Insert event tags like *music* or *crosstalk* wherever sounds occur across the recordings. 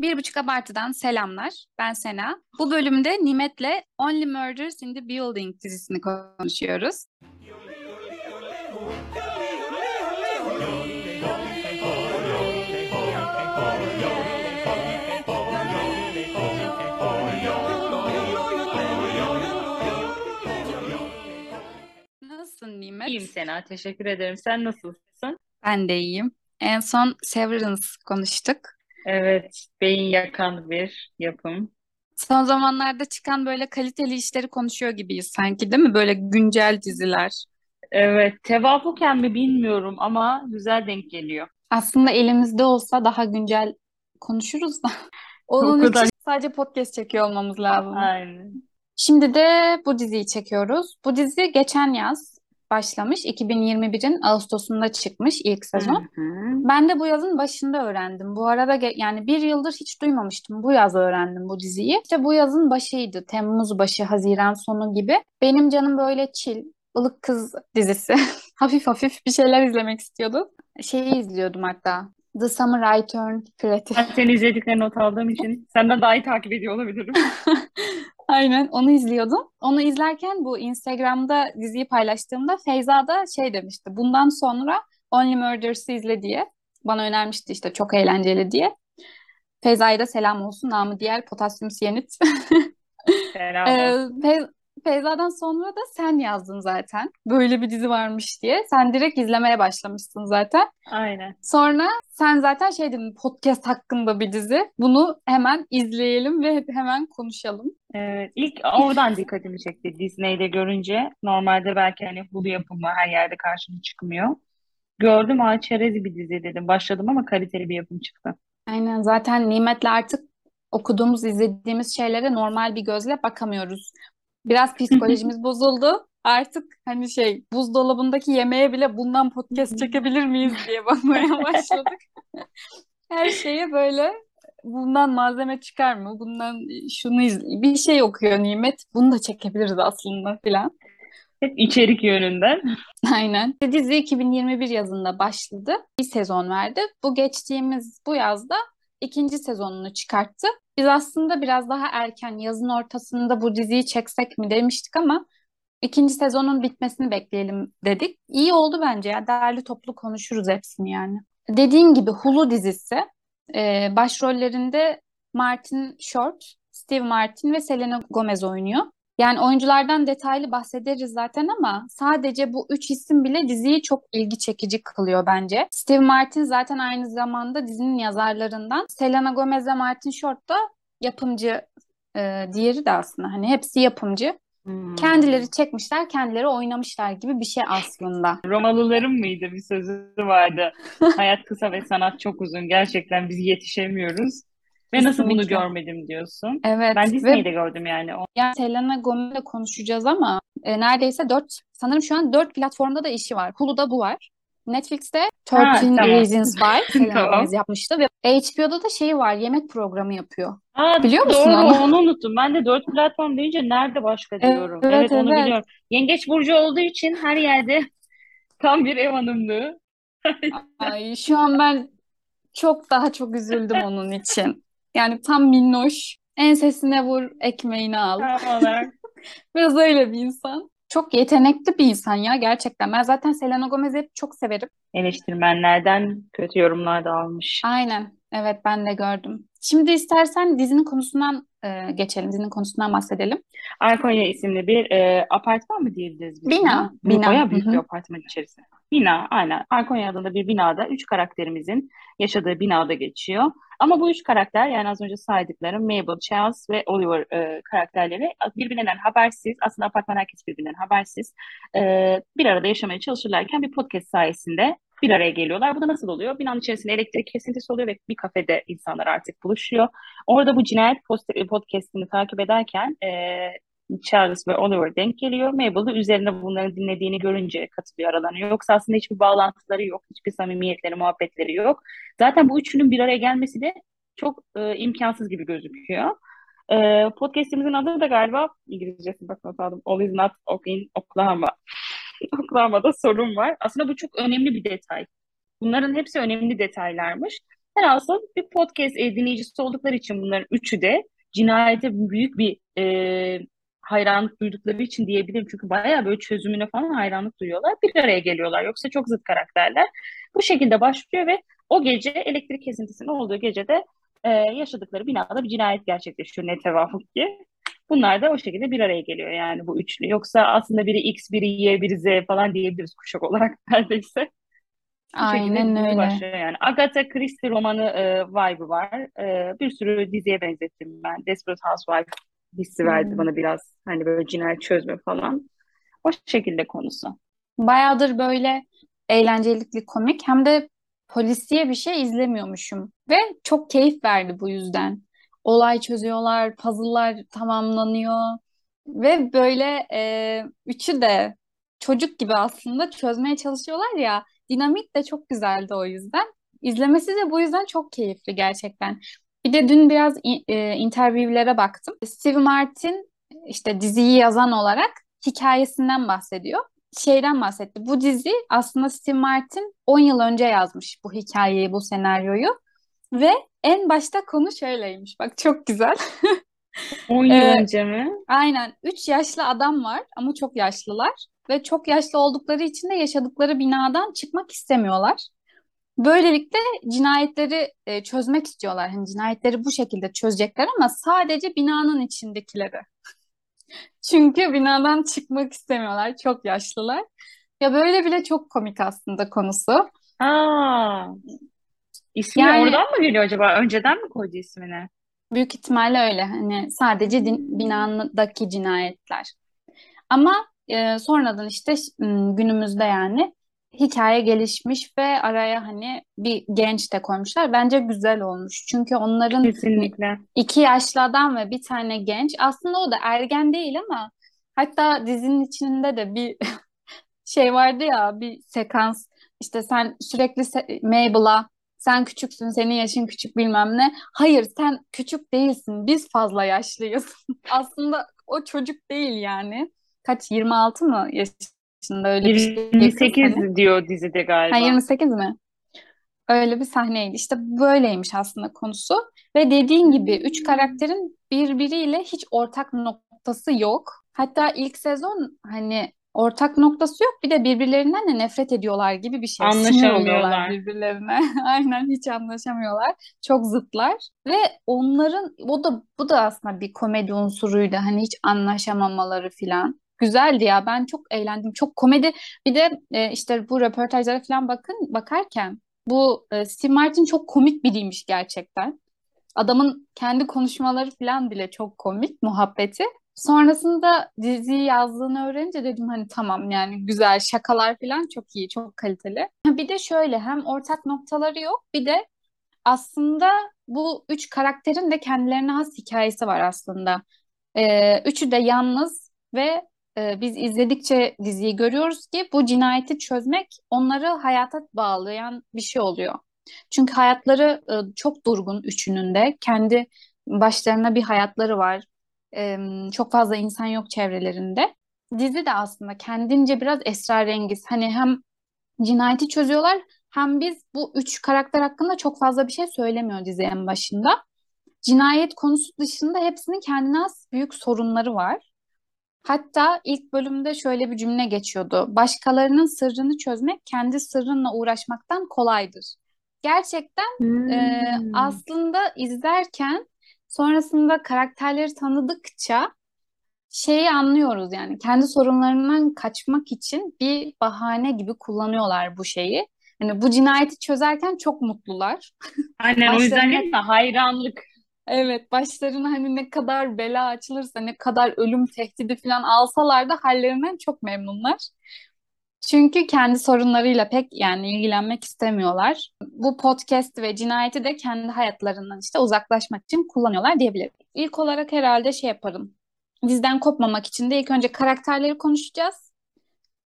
Bir buçuk abartıdan selamlar. Ben Sena. Bu bölümde Nimet'le Only Murders in the Building dizisini konuşuyoruz. Nasılsın Nimet? İyiyim Sena, teşekkür ederim. Sen nasılsın? Ben de iyiyim. En son Severance konuştuk. Evet, beyin yakan bir yapım. Son zamanlarda çıkan böyle kaliteli işleri konuşuyor gibiyiz sanki değil mi? Böyle güncel diziler. Evet, tevafuken mi bilmiyorum ama güzel denk geliyor. Aslında elimizde olsa daha güncel konuşuruz da. Onun için kadar. sadece podcast çekiyor olmamız lazım. Aynen. Şimdi de bu diziyi çekiyoruz. Bu dizi geçen yaz başlamış. 2021'in Ağustos'unda çıkmış ilk Hı sezon. hı. Ben de bu yazın başında öğrendim. Bu arada yani bir yıldır hiç duymamıştım. Bu yaz öğrendim bu diziyi. İşte bu yazın başıydı. Temmuz başı, Haziran sonu gibi. Benim canım böyle chill, ılık kız dizisi. *laughs* Hafif hafif bir şeyler izlemek istiyordu. Şeyi izliyordum hatta. The Summer I Turned Pretty. Ben senin izlediklerini not aldığım için senden daha iyi takip ediyor olabilirim. *laughs* Aynen onu izliyordum. Onu izlerken bu Instagram'da diziyi paylaştığımda Feyza da şey demişti. Bundan sonra Only Murders'ı izle diye. Bana önermişti işte çok eğlenceli diye. Feyza'ya da selam olsun. Namı diğer potasyum siyanit. Selam *laughs* Ee, olsun. Fe- Feyza'dan sonra da sen yazdın zaten. Böyle bir dizi varmış diye. Sen direkt izlemeye başlamışsın zaten. Aynen. Sonra sen zaten şey dedin podcast hakkında bir dizi. Bunu hemen izleyelim ve hemen konuşalım. Evet, ilk oradan dikkatimi çekti Disney'de görünce. Normalde belki hani Hulu yapımı her yerde karşıma çıkmıyor. Gördüm, çerez bir dizi dedim. Başladım ama kaliteli bir yapım çıktı. Aynen zaten Nimet'le artık okuduğumuz, izlediğimiz şeylere normal bir gözle bakamıyoruz. Biraz psikolojimiz bozuldu. Artık hani şey buzdolabındaki yemeğe bile bundan podcast çekebilir miyiz diye *laughs* bakmaya başladık. Her şeye böyle bundan malzeme çıkar mı? Bundan şunu iz bir şey okuyor Nimet. Bunu da çekebiliriz aslında filan. Hep içerik yönünden. *laughs* Aynen. Dizi 2021 yazında başladı. Bir sezon verdi. Bu geçtiğimiz bu yazda ikinci sezonunu çıkarttı. Biz aslında biraz daha erken yazın ortasında bu diziyi çeksek mi demiştik ama ikinci sezonun bitmesini bekleyelim dedik. İyi oldu bence ya. Değerli toplu konuşuruz hepsini yani. Dediğim gibi Hulu dizisi. Ee, başrollerinde Martin Short, Steve Martin ve Selena Gomez oynuyor. Yani oyunculardan detaylı bahsederiz zaten ama sadece bu üç isim bile diziyi çok ilgi çekici kılıyor bence. Steve Martin zaten aynı zamanda dizinin yazarlarından. Selena Gomez ve Martin Short da yapımcı. e, diğeri de aslında hani hepsi yapımcı. Hmm. Kendileri çekmişler, kendileri oynamışlar gibi bir şey aslında. Romalıların mıydı bir sözü vardı. *laughs* Hayat kısa ve sanat çok uzun. Gerçekten biz yetişemiyoruz. Ve nasıl bunu görmedim diyorsun. Evet Ben ve Disney'de gördüm yani. Yani Selena Gomez'le konuşacağız ama e, neredeyse dört, sanırım şu an dört platformda da işi var. Hulu'da bu var. Netflix'te Ha 13 tamam. Reasons Why *laughs* Selena Tamam. Gomez yapmıştı ve HBO'da da şeyi var, yemek programı yapıyor. Aa, Biliyor musun doğru onu? onu unuttum. Ben de dört platform deyince nerede başka diyorum. Evet, Evet onu evet. biliyorum. Yengeç burcu olduğu için her yerde *laughs* tam bir ev hanımlığı. Ay, şu an ben çok daha çok üzüldüm onun için. Yani tam minnoş. Ensesine vur, ekmeğini al. Tam olarak. *laughs* Biraz öyle bir insan. Çok yetenekli bir insan ya gerçekten. Ben zaten Selena Gomez'i hep çok severim. Eleştirmenlerden kötü yorumlar da almış. Aynen. Evet ben de gördüm. Şimdi istersen dizinin konusundan e, geçelim. Dizinin konusundan bahsedelim. Arkonya isimli bir e, apartman mı diyebiliriz biz Bina. buna? Bina. Bayağı büyük bir hı. apartman içerisinde. Bina, aynen. Arkonya adında bir binada üç karakterimizin yaşadığı binada geçiyor. Ama bu üç karakter yani az önce saydıklarım Mabel, Charles ve Oliver e, karakterleri birbirinden habersiz, aslında apartman herkes birbirinden habersiz e, bir arada yaşamaya çalışırlarken bir podcast sayesinde bir araya geliyorlar. Bu da nasıl oluyor? Binanın içerisinde elektrik kesintisi oluyor ve bir kafede insanlar artık buluşuyor. Orada bu cinayet post- podcastini takip ederken e, Charles ve Oliver denk geliyor. Mabel de üzerine bunları dinlediğini görünce katılıyor aralarına. Yoksa aslında hiçbir bağlantıları yok, hiçbir samimiyetleri, muhabbetleri yok. Zaten bu üçünün bir araya gelmesi de çok e, imkansız gibi gözüküyor. E, podcastimizin adı da galiba İngilizcesi bak not aldım. All is not okay in Oklahoma. *laughs* Oklahoma'da sorun var. Aslında bu çok önemli bir detay. Bunların hepsi önemli detaylarmış. Velhasıl bir podcast dinleyicisi oldukları için bunların üçü de cinayete büyük bir e, hayranlık duydukları için diyebilirim. Çünkü bayağı böyle çözümüne falan hayranlık duyuyorlar. Bir araya geliyorlar. Yoksa çok zıt karakterler. Bu şekilde başlıyor ve o gece elektrik kesintisinin olduğu gecede e, yaşadıkları binada bir cinayet gerçekleşiyor ne tevafuk ki. Bunlar da o şekilde bir araya geliyor yani bu üçlü. Yoksa aslında biri X, biri Y, biri Z falan diyebiliriz kuşak *laughs* olarak neredeyse. Aynen öyle. Başlıyor yani. Agatha Christie romanı e, vibe'ı var. E, bir sürü diziye benzettim ben. Desperate Housewives hissi verdi hmm. bana biraz. Hani böyle cinayet çözme falan. O şekilde konusu. Bayağıdır böyle eğlencelikli komik hem de polisiye bir şey izlemiyormuşum. Ve çok keyif verdi bu yüzden. Olay çözüyorlar, puzzle'lar tamamlanıyor. Ve böyle e, üçü de çocuk gibi aslında çözmeye çalışıyorlar ya. Dinamik de çok güzeldi o yüzden. İzlemesi de bu yüzden çok keyifli gerçekten. Bir de dün biraz e, interviewlere baktım. Steve Martin işte diziyi yazan olarak hikayesinden bahsediyor. Şeyden bahsetti. Bu dizi aslında Steve Martin 10 yıl önce yazmış bu hikayeyi, bu senaryoyu. Ve en başta konu şöyleymiş. Bak çok güzel. *laughs* 10 yıl ee, önce mi? Aynen. 3 yaşlı adam var ama çok yaşlılar. Ve çok yaşlı oldukları için de yaşadıkları binadan çıkmak istemiyorlar. Böylelikle cinayetleri e, çözmek istiyorlar. Hani cinayetleri bu şekilde çözecekler ama sadece binanın içindekileri. *laughs* Çünkü binadan çıkmak istemiyorlar. Çok yaşlılar. Ya böyle bile çok komik aslında konusu. Aa, ismi yani, oradan mı geliyor acaba? Önceden mi koydu ismini? Büyük ihtimalle öyle. Hani sadece din, binadaki cinayetler. Ama e, sonradan işte günümüzde yani hikaye gelişmiş ve araya hani bir genç de koymuşlar. Bence güzel olmuş. Çünkü onların Kesinlikle. iki yaşlı adam ve bir tane genç. Aslında o da ergen değil ama hatta dizinin içinde de bir *laughs* şey vardı ya bir sekans. İşte sen sürekli Mabel'a sen küçüksün, senin yaşın küçük bilmem ne. Hayır sen küçük değilsin, biz fazla yaşlıyız. *laughs* Aslında o çocuk değil yani. Kaç, 26 mı yaş yaşında öyle bir şey. 28 hani. diyor dizide galiba. Ha, 28 mi? Öyle bir sahneydi. İşte böyleymiş aslında konusu. Ve dediğin gibi üç karakterin birbiriyle hiç ortak noktası yok. Hatta ilk sezon hani ortak noktası yok. Bir de birbirlerinden de nefret ediyorlar gibi bir şey. Anlaşamıyorlar birbirlerine. *laughs* Aynen hiç anlaşamıyorlar. Çok zıtlar. Ve onların o da bu da aslında bir komedi unsuruydu. Hani hiç anlaşamamaları filan güzeldi ya. Ben çok eğlendim. Çok komedi. Bir de e, işte bu röportajlara falan bakın bakarken bu e, Steve Martin çok komik biriymiş gerçekten. Adamın kendi konuşmaları falan bile çok komik muhabbeti. Sonrasında diziyi yazdığını öğrenince dedim hani tamam yani güzel şakalar falan çok iyi, çok kaliteli. Bir de şöyle hem ortak noktaları yok bir de aslında bu üç karakterin de kendilerine has hikayesi var aslında. Ee, üçü de yalnız ve e, biz izledikçe diziyi görüyoruz ki bu cinayeti çözmek onları hayata bağlayan bir şey oluyor. Çünkü hayatları e, çok durgun üçünün de. Kendi başlarına bir hayatları var. E, çok fazla insan yok çevrelerinde. Dizi de aslında kendince biraz esrarengiz. Hani hem cinayeti çözüyorlar hem biz bu üç karakter hakkında çok fazla bir şey söylemiyor dizi en başında. Cinayet konusu dışında hepsinin kendine has büyük sorunları var. Hatta ilk bölümde şöyle bir cümle geçiyordu. Başkalarının sırrını çözmek kendi sırrınla uğraşmaktan kolaydır. Gerçekten hmm. e, aslında izlerken sonrasında karakterleri tanıdıkça şeyi anlıyoruz yani kendi sorunlarından kaçmak için bir bahane gibi kullanıyorlar bu şeyi. Yani bu cinayeti çözerken çok mutlular. Aynen o yüzden değil mi? Hayranlık. Evet, başlarına hani ne kadar bela açılırsa, ne kadar ölüm tehdidi falan alsalar da hallerinden çok memnunlar. Çünkü kendi sorunlarıyla pek yani ilgilenmek istemiyorlar. Bu podcast ve cinayeti de kendi hayatlarından işte uzaklaşmak için kullanıyorlar diyebilirim. İlk olarak herhalde şey yaparım. Dizden kopmamak için de ilk önce karakterleri konuşacağız.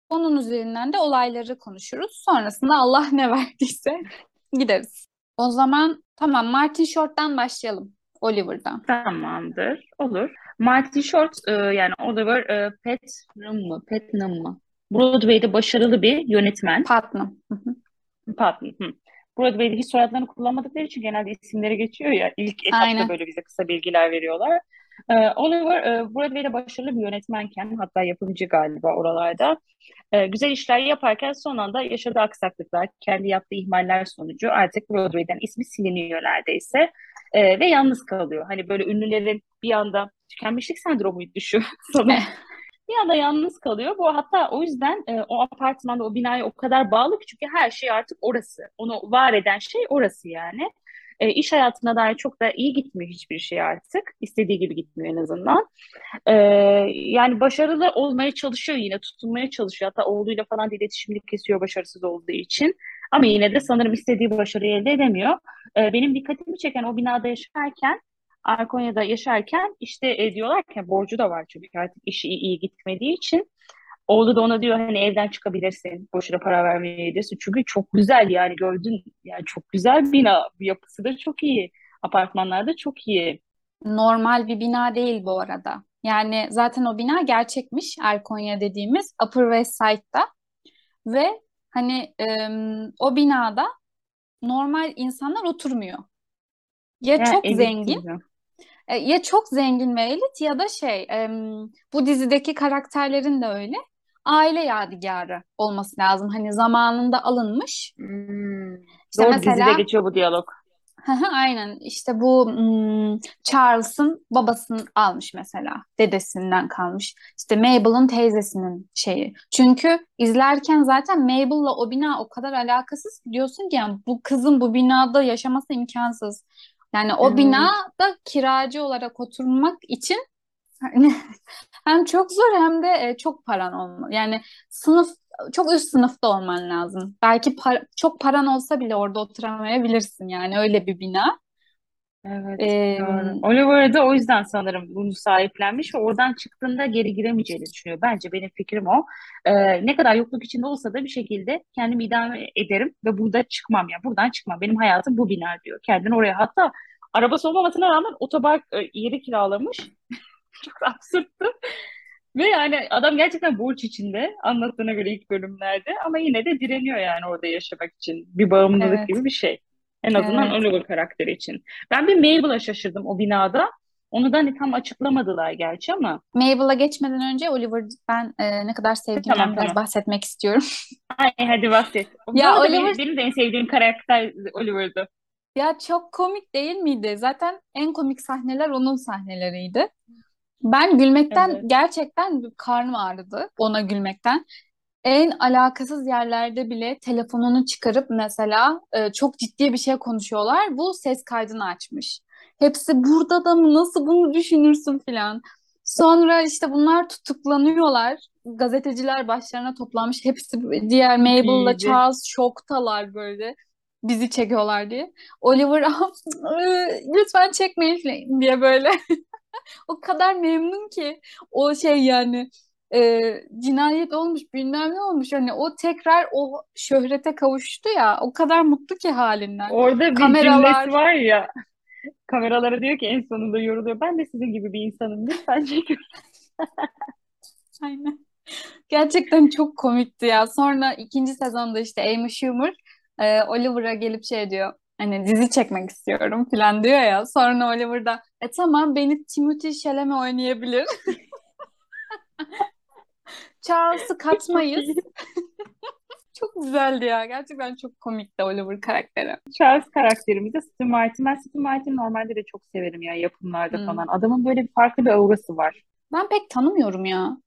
Onun üzerinden de olayları konuşuruz. Sonrasında Allah ne verdiyse *laughs* gideriz. O zaman tamam Martin Short'tan başlayalım. Oliver'dan. Tamamdır. Olur. Martin Short e, yani Oliver e, Putnam mı? Putnam mı? Broadway'de başarılı bir yönetmen. Putnam. Putnam. Hı. Broadway'de hiç soyadlarını kullanmadıkları için genelde isimleri geçiyor ya. İlk etapta Aynen. böyle bize kısa bilgiler veriyorlar. Ee, Oliver e, Broadway'de başarılı bir yönetmenken hatta yapımcı galiba oralarda e, güzel işler yaparken son anda yaşadığı aksaklıklar, kendi yaptığı ihmaller sonucu artık Broadway'den ismi siliniyor neredeyse E, ve yalnız kalıyor. Hani böyle ünlülerin bir anda tükenmişlik sendromuydu *laughs* şu sanırım. *laughs* bir anda yalnız kalıyor. Bu hatta o yüzden e, o apartmanda, o binaya o kadar bağlı ki çünkü her şey artık orası. Onu var eden şey orası yani. E, iş hayatına dair çok da iyi gitmiyor hiçbir şey artık. İstediği gibi gitmiyor en azından. E, yani başarılı olmaya çalışıyor yine, tutunmaya çalışıyor. Hatta oğluyla falan da iletişimini kesiyor başarısız olduğu için. Ama yine de sanırım istediği başarıyı elde edemiyor. E, benim dikkatimi çeken o binada yaşarken Arkonya'da yaşarken işte e, diyorlar ki borcu da var çünkü artık işi iyi, iyi gitmediği için. Oğlu da ona diyor hani evden çıkabilirsin. Boşuna para vermeyebilirsin. Çünkü çok güzel yani gördün. Yani çok güzel bina. Yapısı da çok iyi. Apartmanlar da çok iyi. Normal bir bina değil bu arada. Yani zaten o bina gerçekmiş. Erkonya dediğimiz Upper West Side'da. Ve hani e, o binada normal insanlar oturmuyor. Ya Yani çok zengin gibi. E, Ya çok zengin ve elit ya da şey bu dizideki karakterlerin de öyle aile yadigarı olması lazım. Hani zamanında alınmış. Hmm. İşte Doğru dizide mesela geçiyor bu diyalog. *laughs* aynen işte bu hmm, Charles'ın babasını almış mesela dedesinden kalmış. İşte Mabel'ın teyzesinin şeyi. Çünkü izlerken zaten Mabel'la o bina o kadar alakasız diyorsun ki yani bu kızın bu binada yaşaması imkansız. Yani o Evet. binada kiracı olarak oturmak için hani *laughs* hem çok zor hem de e, çok paran olmalı. Yani sınıf çok üst sınıfta olman lazım. Belki par- çok paran olsa bile orada oturamayabilirsin yani öyle bir bina. Evet, Ee, doğru. Oliver da o yüzden sanırım bunu sahiplenmiş ve oradan çıktığında geri giremeyeceğini düşünüyor. Bence benim fikrim o. Ee, ne kadar yokluk içinde olsa da bir şekilde kendimi idame ederim ve burada çıkmam ya. Buradan çıkmam. Benim hayatım bu bina diyor. Kendini oraya hatta arabası olmamasına rağmen otopark e, yeri kiralamış. *laughs* Çok absürttü. Ve yani adam gerçekten borç içinde anlattığına göre ilk bölümlerde ama yine de direniyor yani orada yaşamak için. Bir bağımlılık evet, gibi bir şey. En azından evet. Oliver karakteri için. Ben bir Mabel'a şaşırdım o binada. Onu da hani tam açıklamadılar gerçi ama. Mabel'a geçmeden önce Oliver ben e, ne kadar sevdiğimden Tamam biraz tamam. bahsetmek istiyorum. *laughs* Ay, hadi bahset. Bu Ya Oliver benim, benim de en sevdiğim karakter Oliver'dı. ya çok komik değil miydi? Zaten en komik sahneler onun sahneleriydi. Ben gülmekten Evet. gerçekten karnım ağrıdı ona gülmekten. En alakasız yerlerde bile telefonunu çıkarıp mesela e, çok ciddi bir şey konuşuyorlar. Bu ses kaydını açmış. Hepsi burada da mı nasıl bunu düşünürsün filan. Sonra işte bunlar tutuklanıyorlar. Gazeteciler başlarına toplanmış. Hepsi diğer Mabel'la. Charles şoktalar böyle. Bizi çekiyorlar diye. Oliver "Ah, lütfen çekmeyin diye böyle. *laughs* O kadar memnun ki o şey yani e, cinayet olmuş bilmem ne olmuş hani o tekrar o şöhrete kavuştu ya o kadar mutlu ki halinden. Orada bir cümlesi Kameralar var ya. Kameralara diyor ki en sonunda yoruluyor. Ben de sizin gibi bir insanım. Lütfen çekin. *laughs* aynen. Gerçekten çok komikti ya. Sonra ikinci sezonda işte Amy Schumer e, Oliver'a gelip şey diyor. Hani dizi çekmek istiyorum falan diyor ya. Sonra Oliver da e tamam beni Timothée Chalamet oynayabilir. *laughs* Charles'ı *laughs* katmayız. *laughs* Çok güzeldi ya. Gerçekten çok komikti Oliver karakteri. Charles karakterimiz de Steve Martin. Ben Steve Martin normalde de çok severim ya yapımlarda Hmm. falan. Adamın böyle bir farklı bir aurası var. Ben pek tanımıyorum ya.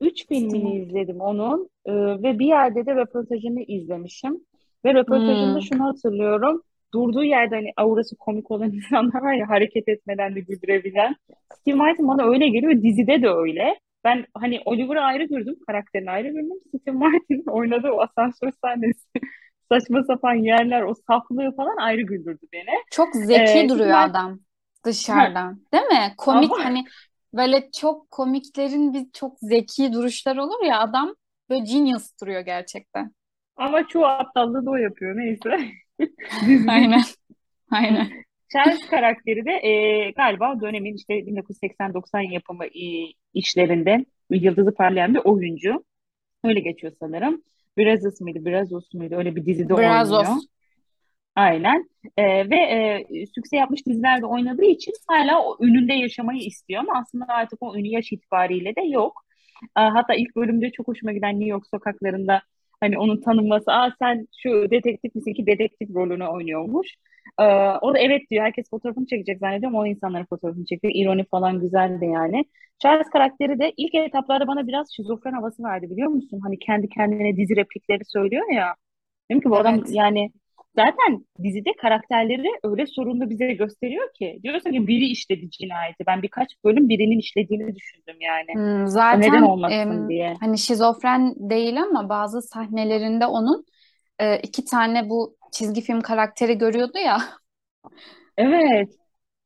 Üç Steve filmini Martin. izledim onun Ee, ve bir yerde de röportajını izlemişim. Ve röportajında Hmm. şunu hatırlıyorum. Durduğu yerde hani aurası komik olan *laughs* insanlar var ya hareket etmeden de güldürebilen. Steve Martin bana öyle geliyor. Dizide de öyle. Ben hani Oliver'ı ayrı gördüm. Karakterini ayrı gördüm. Steve Martin'in *laughs* oynadığı o asansör sahnesi. *laughs* Saçma sapan yerler, o saflığı falan ayrı güldürdü beni. Çok Ee, zeki Steve duruyor Martin... adam Ha, dışarıdan. Değil mi? Komik ama hani böyle çok komiklerin bir çok zeki duruşlar olur ya adam böyle genius duruyor gerçekten. ama çoğu aptallığı da o yapıyor. Neyse. *laughs* Aynen. Aynen. Charles karakteri de e, galiba dönemin işte 1980-90 yapımı e, işlerinde yıldızı parlayan bir oyuncu. Öyle geçiyor sanırım. Brazos mıydı, Brazos muydu? Öyle bir dizide oynuyor. Brazos. Aynen. Ee, ve e, sükse yapmış dizilerde oynadığı için hala o ününde yaşamayı istiyor ama aslında artık o ünü yaş itibariyle de yok. Ee, hatta ilk bölümde çok hoşuma giden New York sokaklarında hani onun tanınması, aa sen şu dedektif misin ki dedektif rolünü oynuyormuş. Ee, o da evet diyor. Herkes fotoğrafını çekecek zannediyorum. O insanların fotoğrafını çekti. İroni falan güzeldi yani. Charles karakteri de ilk etaplarda bana biraz şizofren havası verdi biliyor musun? Hani kendi kendine dizi replikleri söylüyor ya. Dedim ki bu adam Evet. yani zaten dizide karakterleri öyle sorunlu bize gösteriyor ki. Diyorsun ki biri işledi cinayeti. Ben birkaç bölüm birinin işlediğini düşündüm yani. Hmm, O neden zaten olmasın em, diye. hani şizofren değil ama bazı sahnelerinde onun e, iki tane bu çizgi film karakteri görüyordu ya. Evet.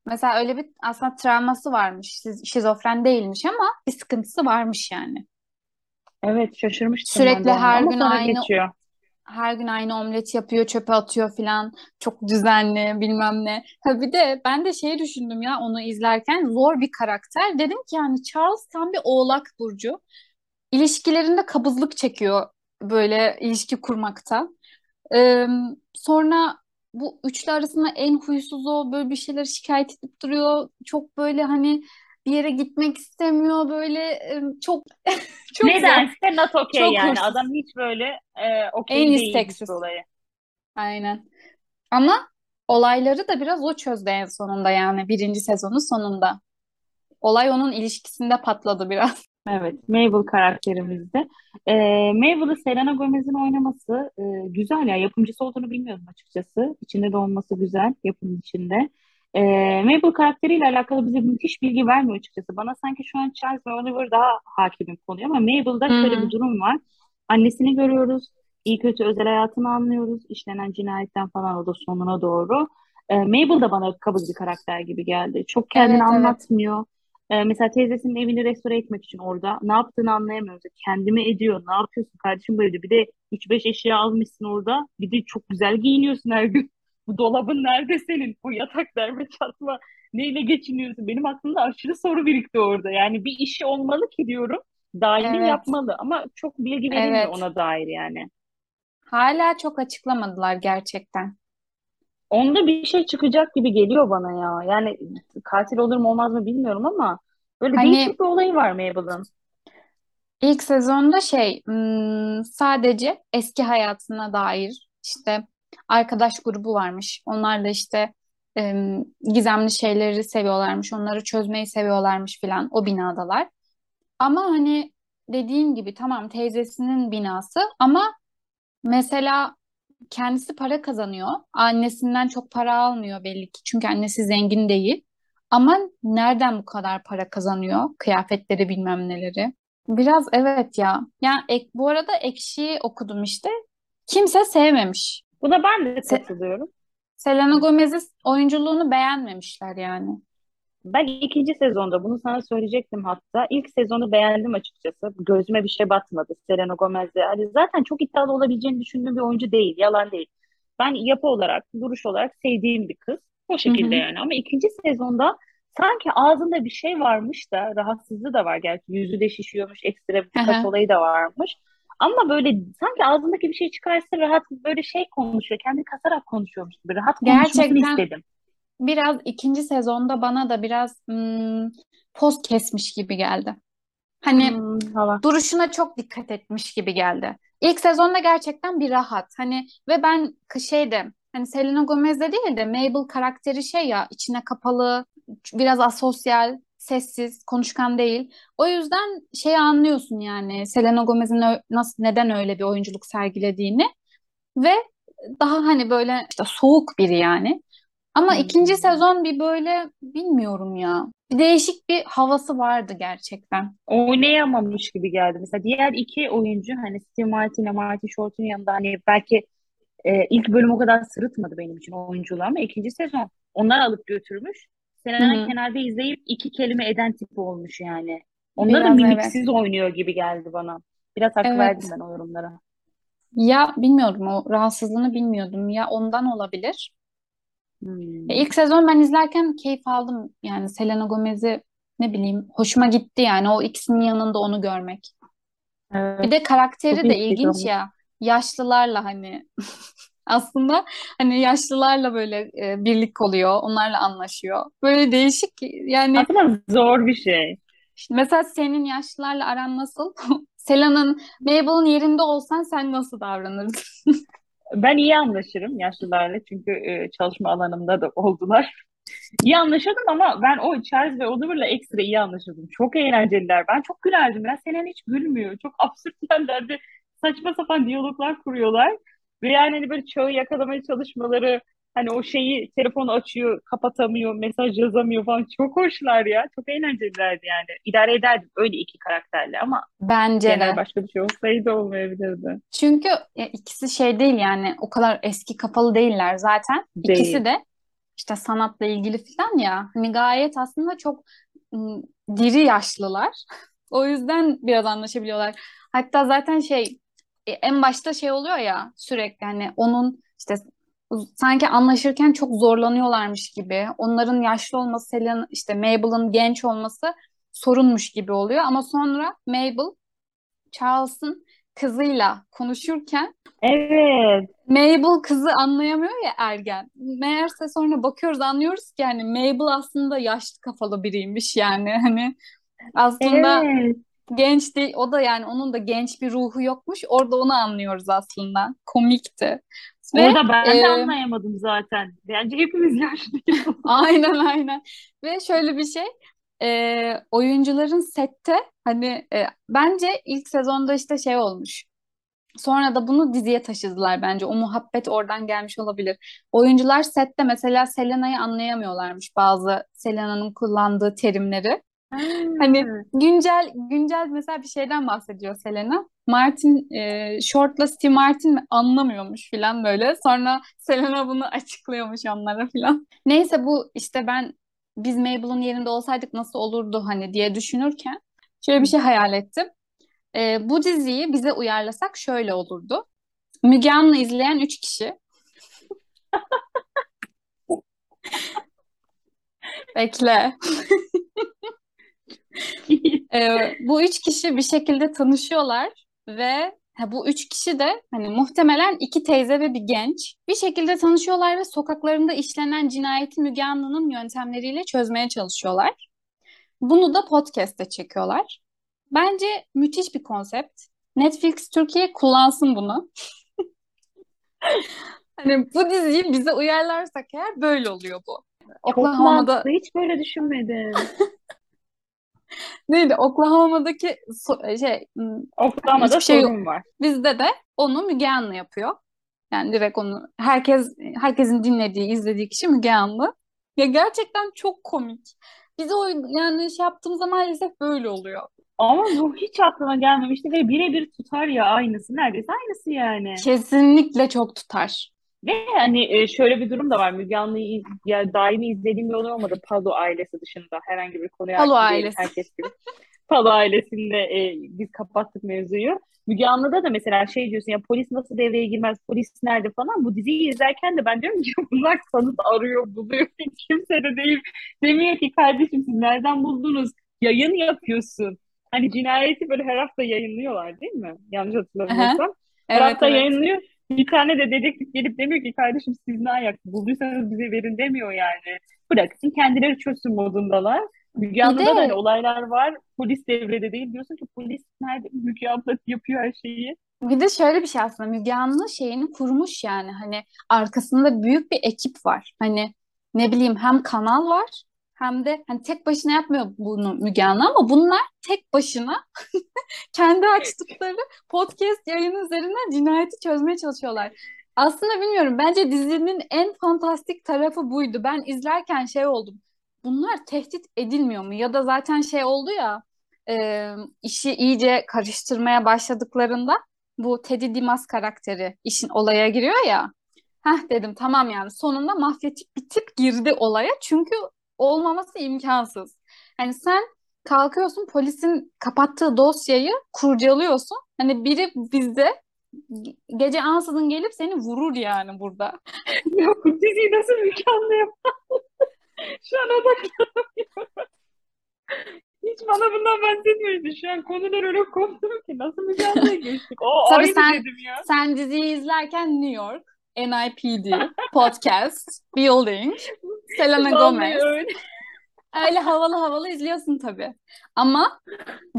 Mesela öyle bir aslında travması varmış. Şiz- Şizofren değilmiş ama bir sıkıntısı varmış yani. Evet şaşırmıştım Sürekli her gün aynı geçiyor. Her gün aynı omlet yapıyor, çöpe atıyor filan. Çok düzenli, bilmem ne. Ha bir de ben de şey düşündüm ya onu izlerken zor bir karakter. Dedim ki yani Charles tam bir Oğlak burcu. İlişkilerinde kabızlık çekiyor böyle ilişki kurmakta. Ee, sonra bu üçlü arasında en huysuz o böyle bir şeyler şikayet edip duruyor. Çok böyle hani bir yere gitmek istemiyor böyle e, çok *laughs* çok zor. Nedense not okay Çok yani. huysuz. Adam hiç böyle e, En okey değil isteksiz. olaya. Aynen. Ama olayları da biraz o çözdü en sonunda yani birinci sezonun sonunda. Olay onun ilişkisinde patladı biraz. *laughs* Evet, Mabel karakterimizde. Ee, Mabel'ı Selena Gomez'in oynaması e, güzel ya. Yapımcısı olduğunu bilmiyordum açıkçası. İçinde de olması güzel, yapımın içinde. Ee, Mabel karakteriyle alakalı bize müthiş bilgi vermiyor açıkçası. Bana sanki şu an Charles ve Oliver daha hakimim konuya ama Mabel'da şöyle hı. bir durum var. Annesini görüyoruz, iyi kötü özel hayatını anlıyoruz. İşlenen cinayetten falan o da sonuna doğru. Ee, Mabel da bana kabul bir karakter gibi geldi. Çok kendini Evet evet. anlatmıyor. Ee, mesela teyzesinin evini restore etmek için orada ne yaptığını anlayamıyoruz. Kendimi ediyor. Ne yapıyorsun kardeşim evde? Bir de 3-5 eşya almışsın orada. Bir de çok güzel giyiniyorsun her gün. Bu dolabın nerede senin? Bu yatak nerede *laughs* çatma? Neyle geçiniyorsun? Benim aklımda aşırı soru birikti orada. Yani bir işi olmalı ki diyorum. Daimi Evet. yapmalı ama çok bilgi verilmiyor Evet. ona dair yani. Hala çok açıklamadılar gerçekten. Onda bir şey çıkacak gibi geliyor bana ya. Yani katil olur mu olmaz mı bilmiyorum ama böyle Hani değişik bir olayı var Mabel'ın. ilk sezonda şey hmm, sadece eski hayatına dair işte arkadaş grubu varmış. Onlar da işte em, gizemli şeyleri seviyorlarmış. Onları çözmeyi seviyorlarmış filan. O binadalar. Ama hani dediğim gibi tamam teyzesinin binası ama mesela kendisi para kazanıyor. Annesinden çok para almıyor belli ki. Çünkü annesi zengin değil. Ama nereden bu kadar para kazanıyor? Kıyafetleri bilmem neleri. Biraz evet ya. Yani ek, bu arada Ekşi'yi okudum işte. Kimse sevmemiş. Buna ben de katılıyorum. Selena Gomez'in oyunculuğunu beğenmemişler yani. Ben ikinci sezonda bunu sana söyleyecektim hatta. İlk sezonu beğendim açıkçası. Gözüme bir şey batmadı Selena Gomez'de. Hani zaten çok iddialı olabileceğini düşündüğüm bir oyuncu değil. Yalan değil. Ben yapı olarak, duruş olarak sevdiğim bir kız. O şekilde hı. yani. Ama ikinci sezonda sanki ağzında bir şey varmış da rahatsızlığı da var gerçi. Yüzü de şişiyormuş. Ekstra Hı birkaç hı. olayı da varmış. Ama böyle sanki ağzındaki bir şey çıkarsa rahat böyle şey konuşuyor. Kendi kasarak konuşuyormuş gibi. Rahat konuşmasını Gerçekten istedim. biraz ikinci sezonda bana da biraz hmm, poz kesmiş gibi geldi. Hani Hmm, duruşuna çok dikkat etmiş gibi geldi. İlk sezonda gerçekten bir rahat. Hani ve ben şeyde hani Selena Gomez'de değil de Mabel karakteri şey ya içine kapalı, biraz asosyal, sessiz, konuşkan değil. O yüzden şeyi anlıyorsun yani Selena Gomez'in nasıl neden öyle bir oyunculuk sergilediğini ve daha hani böyle işte soğuk biri yani. Ama ikinci Hmm. sezon bir böyle bilmiyorum ya. Bir değişik bir havası vardı gerçekten. oynayamamış gibi geldi. Mesela diğer iki oyuncu hani Steve Martin ile Martin Short'un yanında hani belki e, ilk bölüm o kadar sırıtmadı benim için oyunculuğu ama ikinci sezon onlar alıp götürmüş. Selena hı. kenarda izleyip iki kelime eden tipi olmuş yani. Onda da Biraz evet. mimiksiz oynuyor gibi geldi bana. Biraz hak Evet. verdim ben o yorumlara. Ya bilmiyorum o rahatsızlığını bilmiyordum. Ya ondan olabilir. Hmm. İlk sezon ben izlerken keyif aldım. Yani Selena Gomez'i ne bileyim hoşuma gitti yani o ikisinin yanında onu görmek. Bir Evet. de Çok karakteri de iyi ilginç olmuş. ya. Yaşlılarla hani *laughs* Aslında hani yaşlılarla böyle e, birlik oluyor, onlarla anlaşıyor. Böyle değişik yani Aslında zor bir şey. mesela senin yaşlılarla aran nasıl? *laughs* Selena'nın, Mabel'ın yerinde olsan sen nasıl davranırdın? *laughs* Ben iyi anlaşırım yaşlılarla çünkü e, çalışma alanımda da oldular. *laughs* İyi anlaşırdım ama ben o Charles ve Oliver'la ekstra iyi anlaşırdım. Çok eğlenceliler. Ben çok gülerdim. Ben Selen hiç gülmüyor. Çok absürt yerlerde saçma sapan diyaloglar kuruyorlar. Ve yani hani böyle çağı yakalamaya çalışmaları hani o şeyi telefonu açıyor, kapatamıyor, mesaj yazamıyor falan. Çok hoşlar ya. Çok eğlencelilerdi yani. İdare ederdim öyle iki karakterle ama Bence genel de. başka bir şey olsaydı olmayabilirdi. Çünkü ikisi şey değil yani o kadar eski kafalı değiller zaten. İkisi Değil. de işte sanatla ilgili falan ya hani gayet aslında çok diri yaşlılar. *laughs* O yüzden biraz anlaşabiliyorlar. Hatta zaten şey e, en başta şey oluyor ya sürekli hani onun işte sanki anlaşırken çok zorlanıyorlarmış gibi. Onların yaşlı olması, Selena, işte Mabel'ın genç olması sorunmuş gibi oluyor. Ama sonra Mabel Charles'ın kızıyla konuşurken Evet. Mabel kızı anlayamıyor ya ergen. Meğerse sonra bakıyoruz anlıyoruz ki yani Mabel aslında yaşlı kafalı biriymiş yani hani aslında Evet. Genç değil o da yani onun da genç bir ruhu yokmuş. Orada onu anlıyoruz aslında. Komikti. Ve Orada ben de e, anlayamadım zaten. Bence hepimiz yaşlıyız. *laughs* *laughs* aynen aynen ve şöyle bir şey e, oyuncuların sette hani e, bence ilk sezonda işte şey olmuş. Sonra da bunu diziye taşıdılar bence. O muhabbet oradan gelmiş olabilir. Oyuncular sette mesela Selena'yı anlayamıyorlarmış bazı Selena'nın kullandığı terimleri. Hani Ha. güncel güncel mesela bir şeyden bahsediyor Selena. Martin e, Short'la Steve Martin mi anlamıyormuş filan böyle. Sonra Selena bunu açıklıyormuş onlara filan. Neyse bu işte ben biz Mabel'ın yerinde olsaydık nasıl olurdu hani diye düşünürken şöyle bir şey hayal ettim. E, bu diziyi bize uyarlasak şöyle olurdu. Müge Anlı izleyen üç kişi. *laughs* Bekle. *laughs* Ee, bu üç kişi bir şekilde tanışıyorlar ve ha, bu üç kişi de hani muhtemelen iki teyze ve bir genç bir şekilde tanışıyorlar ve sokaklarında işlenen cinayeti Müge Anlı'nın yöntemleriyle çözmeye çalışıyorlar. Bunu da podcast'te çekiyorlar. Bence müthiş bir konsept. Netflix Türkiye kullansın bunu. *laughs* Hani bu diziyi bize uyarlarsak eğer böyle oluyor bu. Çok Oklahoma'da mantıklı. Hiç böyle düşünmedim. *laughs* neydi? Oklahoma'daki so- şey m, Oklahoma'da şey sorun var. Bizde de onu Müge Anlı yapıyor. Yani direkt onu herkes herkesin dinlediği, izlediği kişi Müge Anlı. Ya gerçekten çok komik. Bize o yani şey yaptığımız zaman maalesef böyle oluyor. Ama bu hiç aklıma gelmemişti ve birebir tutar ya aynısı. Neredeyse aynısı yani. Kesinlikle çok tutar. Ve hani e, şöyle bir durum da var. Müge Anlı'yı ya daimi izlediğim bir olay olmadı. Palo ailesi dışında herhangi bir konuya Palo ailesi. Herkes gibi. *laughs* Palo ailesinde e, biz kapattık mevzuyu. Müge Anlı'da da mesela şey diyorsun ya polis nasıl devreye girmez, polis nerede falan. Bu diziyi izlerken de ben diyorum ki *laughs* bunlar kanıt arıyor, buluyor. *laughs* Kimse de değil. Demiyor ki kardeşim siz nereden buldunuz? Yayın yapıyorsun. Hani cinayeti böyle her hafta yayınlıyorlar değil mi? Yanlış Aha, hatırlamıyorsam. Her Evet hafta evet. yayınlıyor. Bir tane de dedektif gelip demiyor ki kardeşim siz ne ayak bulduysanız bize verin demiyor yani. Bıraksın kendileri çözsün modundalar. Müge Anlı'da da hani olaylar var. Polis devrede değil. Diyorsun ki polis nerede? Müge Anlı *laughs* yapıyor her şeyi. bir de şöyle bir şey aslında Müge Anlı şeyini kurmuş yani hani arkasında büyük bir ekip var. Hani ne bileyim hem kanal var hem de hani tek başına yapmıyor bunu Müge Anlı ama bunlar tek başına *laughs* kendi açtıkları podcast yayını üzerinden cinayeti çözmeye çalışıyorlar. Aslında bilmiyorum. Bence dizinin en fantastik tarafı buydu. Ben izlerken şey oldum. Bunlar tehdit edilmiyor mu? Ya da zaten şey oldu ya e, işi iyice karıştırmaya başladıklarında bu Teddy Dimas karakteri işin olaya giriyor ya. Heh dedim tamam yani sonunda mafyatik bir tip girdi olaya. Çünkü olmaması imkansız. Hani sen kalkıyorsun polisin kapattığı dosyayı kurcalıyorsun. Hani biri bizde gece ansızın gelip seni vurur yani burada. Ya bu diziyi nasıl yapar? Şu an odaklanamıyorum. Hiç bana bundan bahsetmiyordu. Şu an konular öyle koptu ki nasıl Anlı'ya geçtik? O Tabii sen dedim ya. sen diziyi izlerken New York, NIPD, podcast, building, Selena Gomez. öyle. Havalı havalı izliyorsun tabii. Ama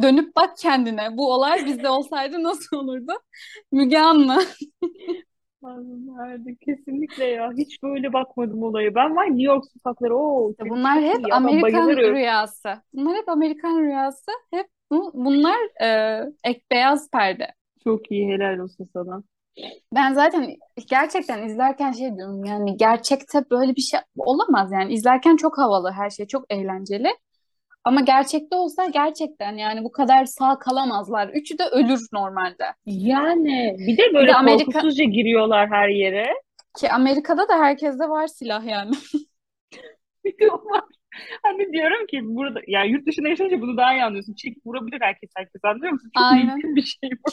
dönüp bak kendine. Bu olay bizde olsaydı nasıl olurdu? Müge Anlı. Nerede? Kesinlikle ya. Hiç böyle bakmadım olaya. Ben var New York sokakları. Oo, bunlar hep. Ben Amerikan rüyası. Bunlar hep Amerikan rüyası. Hep bu, bunlar e, ek beyaz perde. Çok iyi. Helal olsun sana. Ben zaten gerçekten izlerken şey diyorum yani gerçekte böyle bir şey olamaz yani izlerken çok havalı her şey çok eğlenceli ama gerçekte olsa gerçekten yani bu kadar sağ kalamazlar. Üçü de ölür normalde. Yani bir de Bir böyle de Amerika korkusuzca giriyorlar her yere. ki Amerika'da da herkeste var silah yani. Biliyorlar. *laughs* Hani diyorum ki burada ya yurt dışında yaşayınca bunu daha iyi anlıyorsun. Çek vurabilir herkes herkes anlıyor musun? Çok Aynen. mümkün bir şey bu.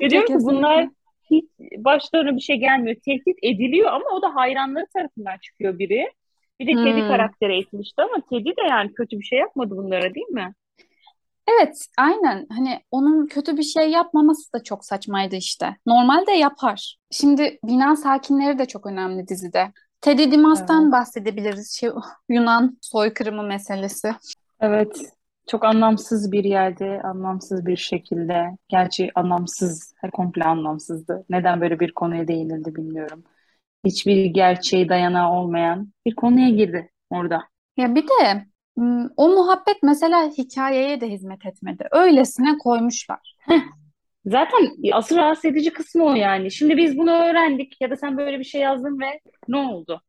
Ve Kesinlikle diyorum ki bunlar kesinlikle. Hiç başlarına bir şey gelmiyor. Tehdit ediliyor ama o da hayranları tarafından çıkıyor biri. Bir de Teddy Hmm. karakteri etmişti ama Teddy de yani kötü bir şey yapmadı bunlara değil mi? Evet, aynen. Hani onun kötü bir şey yapmaması da çok saçmaydı işte. Normalde yapar. Şimdi bina sakinleri de çok önemli dizide. Teddy Dimas'tan Evet. bahsedebiliriz. Şey, Yunan soykırımı meselesi. Evet. Çok anlamsız bir yerde, anlamsız bir şekilde. Gerçi anlamsız, komple anlamsızdı. Neden böyle bir konuya değinildi bilmiyorum. Hiçbir gerçeği dayanağı olmayan bir konuya girdi orada. Ya bir de o muhabbet mesela hikayeye de hizmet etmedi. Öylesine koymuşlar. *laughs* Zaten asıl rahatsız edici kısmı o yani. Şimdi biz bunu öğrendik ya da sen böyle bir şey yazdın ve ne oldu?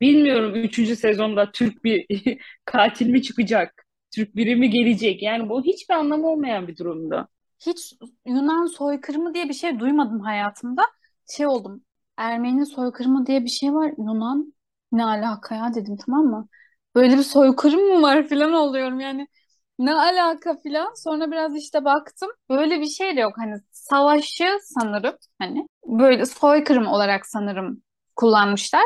Bilmiyorum üçüncü sezonda Türk bir *laughs* katil mi çıkacak? Türk biri mi gelecek? Yani bu hiçbir anlamı olmayan bir durumdu. Hiç Yunan soykırımı diye bir şey duymadım hayatımda. Şey oldum. Ermeni soykırımı diye bir şey var. Yunan ne alaka ya dedim tamam mı? Böyle bir soykırım mı var filan oluyorum yani. Ne alaka filan. Sonra biraz işte baktım. Böyle bir şey de yok. Hani savaşı sanırım hani böyle soykırım olarak sanırım kullanmışlar.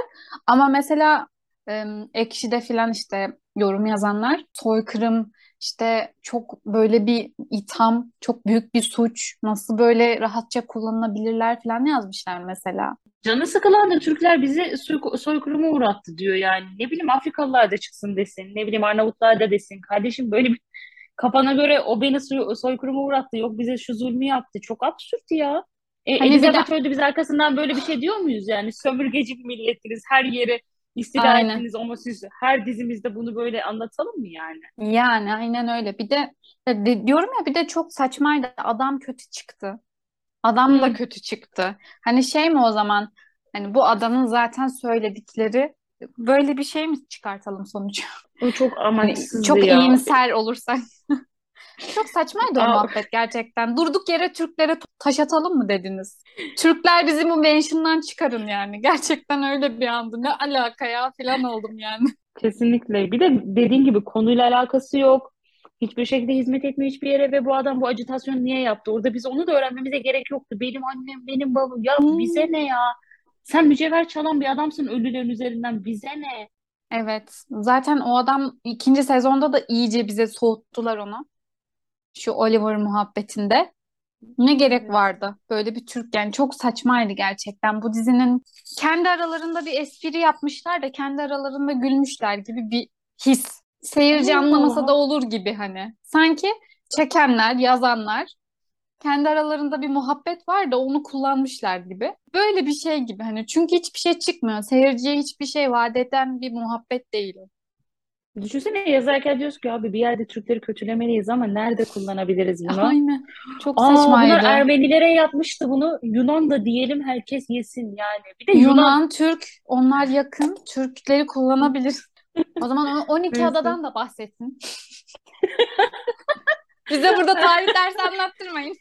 Ama mesela em, Ekşi'de filan işte yorum yazanlar soykırım işte çok böyle bir itham, çok büyük bir suç, nasıl böyle rahatça kullanılabilirler falan yazmışlar mesela. Canı sıkılan da Türkler bizi soy soykırıma uğrattı diyor yani. Ne bileyim Afrikalılar da çıksın desin. Ne bileyim Arnavutlar da desin. Kardeşim böyle bir kafana göre o beni soy soykırıma uğrattı. Yok bize şu zulmü yaptı. Çok absürt ya. E, Hani bir de Elizabeth öldü biz arkasından böyle bir şey diyor muyuz yani? Sömürgeci bir milletsiniz. Her yeri istila aynen. ettiniz ama siz her dizimizde bunu böyle anlatalım mı yani? Yani aynen öyle. Bir de, de- diyorum ya bir de çok saçmaydı. Adam kötü çıktı. Adam da Hı. kötü çıktı. Hani şey mi o zaman? Hani bu adamın zaten söyledikleri böyle bir şey mi çıkartalım sonuç? O çok Hani amaçsızdı çok ya. iyimser olursak. *laughs* Çok saçmaydı o muhabbet gerçekten. Durduk yere Türklere taş atalım mı dediniz? Türkler bizi bu mention'dan çıkarın yani. Gerçekten öyle bir andı. Ne alaka ya falan oldum yani. *laughs* kesinlikle. Bir de dediğin gibi konuyla alakası yok. Hiçbir şekilde hizmet etmiyor hiçbir yere ve bu adam bu ajitasyonu niye yaptı? Orada biz onu da öğrenmemize gerek yoktu. Benim annem, benim babam. Ya bize Hmm. ne ya? Sen mücevher çalan bir adamsın ölülerin üzerinden. Bize ne? Evet. Zaten o adam ikinci sezonda da iyice bize soğuttular onu. Şu Oliver muhabbetinde. Ne gerek vardı? Böyle bir Türk yani çok saçmaydı gerçekten. Bu dizinin kendi aralarında bir espri yapmışlar da kendi aralarında gülmüşler gibi bir his. Seyirci anlamasa da olur gibi hani. Sanki çekenler, yazanlar kendi aralarında bir muhabbet var da onu kullanmışlar gibi. Böyle bir şey gibi hani çünkü hiçbir şey çıkmıyor. Seyirciye hiçbir şey vaat eden bir muhabbet değil. Düşünsene yazarken diyorsun ki abi bir yerde Türkleri kötülemeliyiz ama nerede kullanabiliriz bunu? Aynen. Çok Aa bunlar saçmaydı. Ermenilere yapmıştı bunu. Yunan da diyelim herkes yesin yani. Bir de Yunan Yunan, Türk, onlar yakın. Türkleri kullanabilir. O zaman o 12 neyse. adadan da bahsetsin. *laughs* Bize burada tarih dersi anlattırmayın.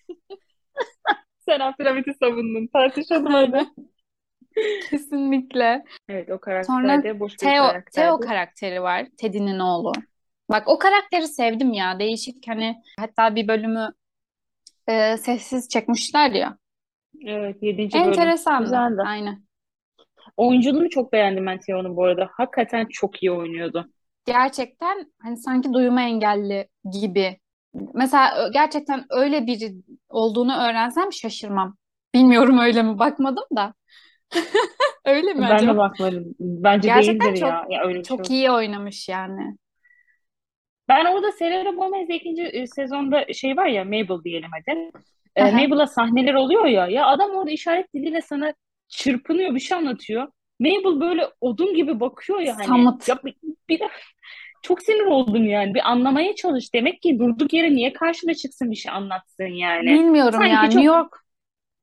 Sen Abdülhamit'i savundun. Tartışalım hadi. *laughs* *laughs* Kesinlikle. Evet o karakter Sonra boş bir Theo, Theo karakterdi. karakteri var. Teddy'nin oğlu. Bak o karakteri sevdim ya. Değişik hani hatta bir bölümü e, sessiz çekmişler ya. Evet yedinci bölüm. Enteresandı. Güzeldi. Aynen. Oyunculuğunu çok beğendim ben Theo'nun bu arada. Hakikaten çok iyi oynuyordu. Gerçekten hani sanki duyma engelli gibi. Mesela gerçekten öyle biri olduğunu öğrensem şaşırmam. Bilmiyorum öyle mi bakmadım da. *laughs* Öyle mi Ben acaba? de bakmadım. Bence Gerçekten değildir çok ya. Ya öyle şey çok yok. iyi oynamış yani. Ben orada Selena Gomez ikinci e, sezonda şey var ya Mabel diyelim hadi. E. Mabel'a sahneler oluyor ya. Ya adam orada işaret diliyle sana çırpınıyor bir şey anlatıyor. Mabel böyle odun gibi bakıyor ya hani. Samut. Ya bir, bir de çok sinir oldum yani. Bir anlamaya çalış. Demek ki durduk yere niye karşına çıksın bir şey anlatsın yani. Bilmiyorum. Sanki New çok York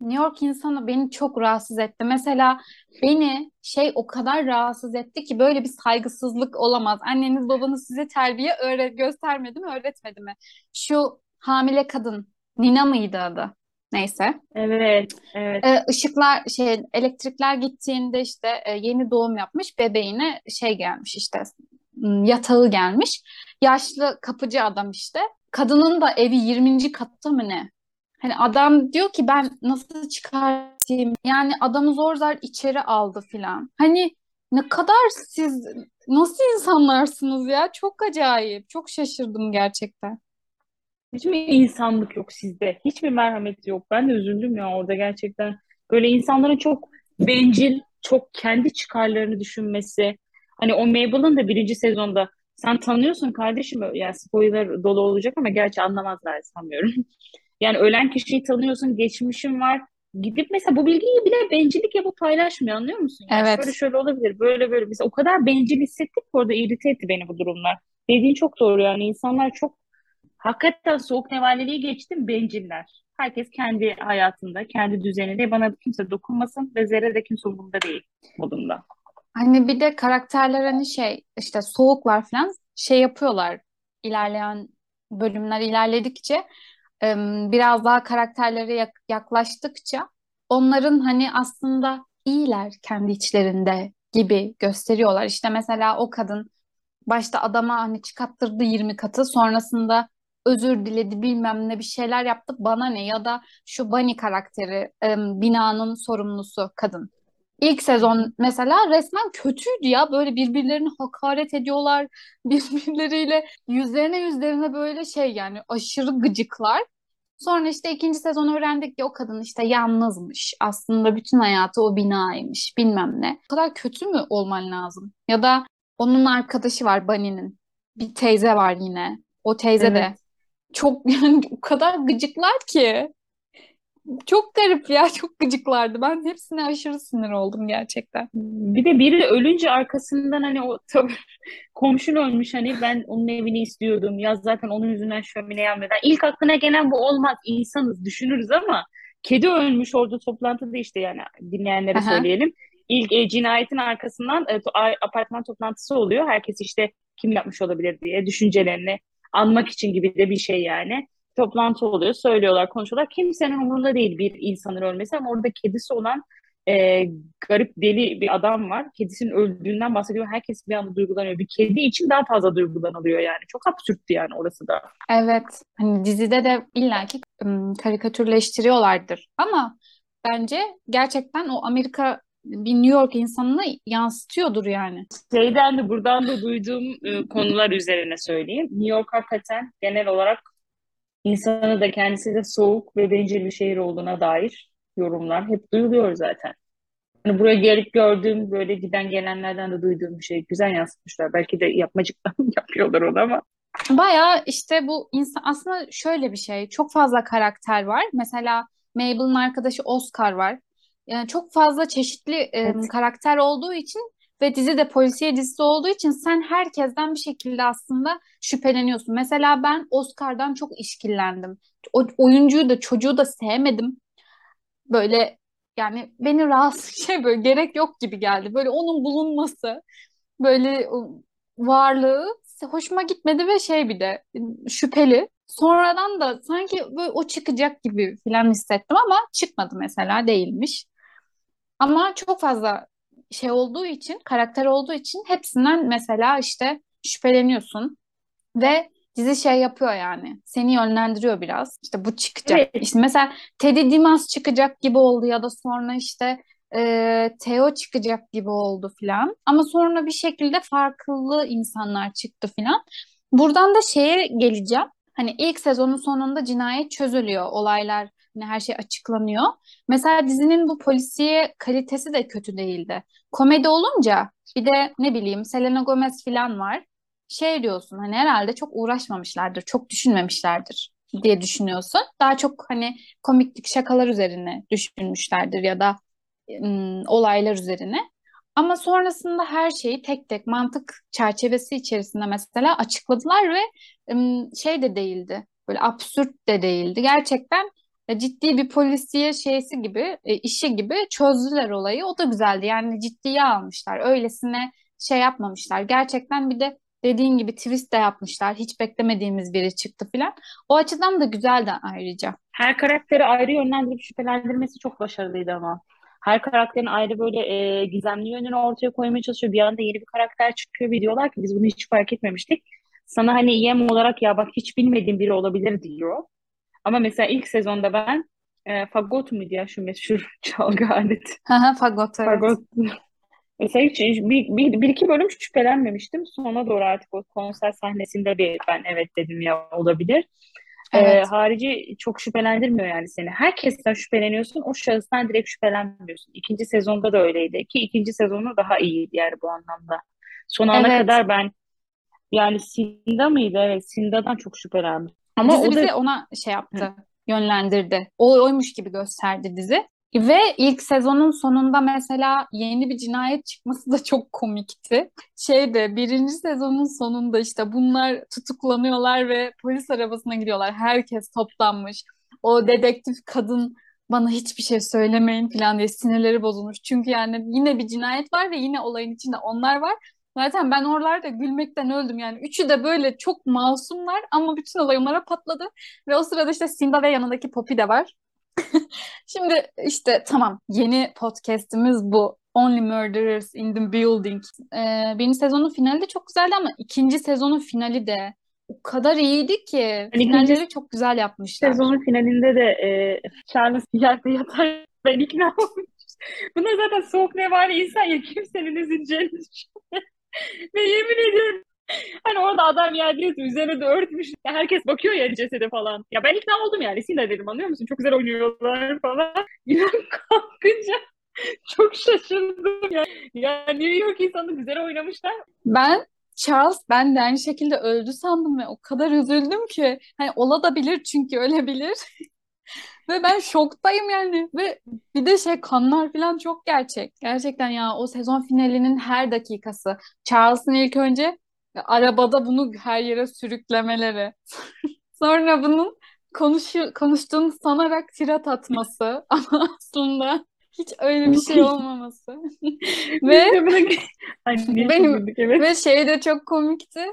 New York insanı beni çok rahatsız etti. Mesela beni şey o kadar rahatsız etti ki böyle bir saygısızlık olamaz. Anneniz babanız size terbiye öğret göstermedi mi, öğretmedi mi? Şu hamile kadın Nina mıydı adı? Neyse. evet evet Ee, ışıklar şey elektrikler gittiğinde işte e, yeni doğum yapmış bebeğine şey gelmiş işte yatağı gelmiş. Yaşlı kapıcı adam işte. Kadının da evi 20. katta mı ne? Hani adam diyor ki ben nasıl çıkartayım? Yani adamı zor zor içeri aldı filan. Hani ne kadar siz nasıl insanlarsınız ya? Çok acayip. Çok şaşırdım gerçekten. Hiçbir insanlık yok sizde. Hiçbir merhamet yok. Ben de üzüldüm ya orada gerçekten. Böyle insanların çok bencil, çok kendi çıkarlarını düşünmesi. Hani o Mabel'ın da birinci sezonda sen tanıyorsun kardeşim. Yani spoiler dolu olacak ama gerçi anlamazlar sanmıyorum. Yani ölen kişiyi tanıyorsun, geçmişin var. Gidip mesela bu bilgiyi bile bencillik yapıp paylaşmıyor anlıyor musun? Yani şöyle Evet. şöyle olabilir, böyle böyle. Mesela o kadar bencil hissettik ki orada irite etti beni bu durumlar. Dediğin çok doğru yani insanlar çok Hakikaten soğuk nevaliliği geçtim benciller. Herkes kendi hayatında, kendi düzeninde. Bana kimse dokunmasın ve zerre de kimse umurumda değil modunda. Hani bir de karakterler hani şey işte soğuklar falan şey yapıyorlar ilerleyen bölümler ilerledikçe biraz daha karakterlere yak- yaklaştıkça onların hani aslında iyiler kendi içlerinde gibi gösteriyorlar. İşte mesela o kadın başta adama hani çıkarttırdı 20 katı sonrasında özür diledi bilmem ne bir şeyler yaptı bana ne ya da şu Bunny karakteri binanın sorumlusu kadın. İlk sezon mesela resmen kötüydü ya. Böyle birbirlerini hakaret ediyorlar. *laughs* Birbirleriyle yüzlerine yüzlerine böyle şey yani aşırı gıcıklar. Sonra işte ikinci sezon öğrendik ki o kadın işte yalnızmış. Aslında bütün hayatı o binaymış bilmem ne. O kadar kötü mü olman lazım? Ya da onun arkadaşı var Bunny'nin. Bir teyze var yine. O teyze de Evet. çok *laughs* yani o kadar gıcıklar ki. Çok garip ya *laughs* çok gıcıklardı. Ben hepsine aşırı sinir oldum gerçekten. Bir de biri ölünce arkasından hani o tabii *laughs* komşun ölmüş hani ben onun evini istiyordum. Ya zaten onun yüzünden şömine yanmıyor. Yani İlk aklına gelen bu olmaz. İnsanız düşünürüz ama kedi ölmüş orada toplantıda işte yani dinleyenlere Aha. söyleyelim. İlk e, cinayetin arkasından e, to- a- apartman toplantısı oluyor. Herkes işte kim yapmış olabilir diye düşüncelerini anmak için gibi de bir şey yani. Toplantı oluyor, söylüyorlar, konuşuyorlar. Kimsenin umurunda değil bir insanın ölmesi ama orada kedisi olan e, garip deli bir adam var. Kedisinin öldüğünden bahsediyor. Herkes bir anda duygulanıyor. Bir kedi için daha fazla duygulanılıyor yani. Çok absürttü yani orası da. Evet. Hani dizide de illaki ım, karikatürleştiriyorlardır. Ama bence gerçekten o Amerika bir New York insanını yansıtıyordur yani. Şeyden de buradan da duyduğum e, konular üzerine söyleyeyim. New York hakikaten genel olarak insanı da kendisi de soğuk ve bencil bir şehir olduğuna dair yorumlar hep duyuluyor zaten. Hani buraya gelip gördüğüm böyle giden gelenlerden de duyduğum bir şey. Güzel yansıtmışlar. Belki de yapmacıktan *laughs* yapıyorlar onu ama. Bayağı işte bu insan aslında şöyle bir şey. Çok fazla karakter var. Mesela Mabel'ın arkadaşı Oscar var. Yani çok fazla çeşitli Evet. karakter olduğu için ve dizi de polisiye dizisi olduğu için sen herkesten bir şekilde aslında şüpheleniyorsun. Mesela ben Oscar'dan çok işkillendim. O oyuncuyu da çocuğu da sevmedim. Böyle yani beni rahatsız *laughs* şey böyle gerek yok gibi geldi. Böyle onun bulunması, böyle varlığı hoşuma gitmedi ve şey bir de şüpheli. Sonradan da sanki böyle o çıkacak gibi falan hissettim ama çıkmadı mesela değilmiş. Ama çok fazla şey olduğu için, karakter olduğu için hepsinden mesela işte şüpheleniyorsun. Ve dizi şey yapıyor yani. Seni yönlendiriyor biraz. İşte bu çıkacak. Evet. İşte mesela Teddy Dimas çıkacak gibi oldu ya da sonra işte e, Theo çıkacak gibi oldu filan. Ama sonra bir şekilde farklı insanlar çıktı filan. Buradan da şeye geleceğim. Hani ilk sezonun sonunda cinayet çözülüyor, olaylar, hani her şey açıklanıyor. Mesela dizinin bu polisiye kalitesi de kötü değildi. Komedi olunca bir de ne bileyim Selena Gomez falan var. Şey diyorsun hani herhalde çok uğraşmamışlardır, çok düşünmemişlerdir diye düşünüyorsun. Daha çok hani komiklik şakalar üzerine düşünmüşlerdir ya da ım, olaylar üzerine. Ama sonrasında her şeyi tek tek mantık çerçevesi içerisinde mesela açıkladılar ve şey de değildi. Böyle absürt de değildi. Gerçekten e, ciddi bir polisiye şeysi gibi, e, işi gibi çözdüler olayı. O da güzeldi. Yani ciddiye almışlar. Öylesine şey yapmamışlar. Gerçekten bir de dediğin gibi twist de yapmışlar. Hiç beklemediğimiz biri çıktı filan. O açıdan da güzeldi ayrıca. Her karakteri ayrı yönlendirip şüphelendirmesi çok başarılıydı ama. Her karakterin ayrı böyle e, gizemli yönünü ortaya koymaya çalışıyor. Bir anda yeni bir karakter çıkıyor ve diyorlar ki biz bunu hiç fark etmemiştik. Sana hani yem olarak ya bak hiç bilmediğim biri olabilir diyor. Ama mesela ilk sezonda ben e, fagot muydu ya şu meşhur *laughs* çalgı aleti? fagot evet. Fagot. Mesela hiç bir, bir, bir iki bölüm şüphelenmemiştim. Sonra doğru artık o konser sahnesinde bir ben evet dedim ya olabilir. Evet. Ee, harici çok şüphelendirmiyor yani seni. Herkesten şüpheleniyorsun, o şahıstan direkt şüphelenmiyorsun. İkinci sezonda da öyleydi ki ikinci sezonu daha iyiydi yani bu anlamda. Son ana evet. kadar ben yani Sinda mıydı? Evet, Sinda'dan çok şüphelendim. Ama dizi o da... bizi ona şey yaptı, Hı. yönlendirdi. O oymuş gibi gösterdi dizi. Ve ilk sezonun sonunda mesela yeni bir cinayet çıkması da çok komikti. Şeyde birinci sezonun sonunda işte bunlar tutuklanıyorlar ve polis arabasına gidiyorlar. Herkes toplanmış. O dedektif kadın bana hiçbir şey söylemeyin falan diye sinirleri bozulmuş. Çünkü yani yine bir cinayet var ve yine olayın içinde onlar var. Zaten ben oralarda gülmekten öldüm yani. Üçü de böyle çok masumlar ama bütün olay onlara patladı. Ve o sırada işte Simba ve yanındaki Poppy de var. *laughs* Şimdi işte tamam yeni podcast'imiz bu. Only Murderers in the Building. Ee, birinci sezonun finali de çok güzeldi ama ikinci sezonun finali de o kadar iyiydi ki. Yani Finalleri çok güzel yapmışlar. Sezonun finalinde de e, Charles yerde yatar *laughs* ben ikna olmuş. Buna zaten soğuk ne var insan ya kimsenin üzüleceğini *laughs* Ve yemin ediyorum *laughs* Hani orada adam yerde yatıyor, üzerine de örtmüş. Herkes bakıyor ya cesede falan. Ya ben ikna oldum yani. Sina dedim anlıyor musun? Çok güzel oynuyorlar falan. *laughs* İnan kalkınca *laughs* çok şaşırdım ya. Ya New York insanı güzel oynamışlar. Ben Charles ben de aynı şekilde öldü sandım ve o kadar üzüldüm ki. Hani ola da bilir çünkü ölebilir. ve ben şoktayım yani. Ve bir de şey kanlar falan çok gerçek. Gerçekten ya o sezon finalinin her dakikası. Charles'ın ilk önce arabada bunu her yere sürüklemeleri. *laughs* Sonra bunun konuşu, konuştuğunu sanarak tirat atması *laughs* ama aslında hiç öyle bir şey *laughs* olmaması. ve benim evet. ve şey de çok komikti.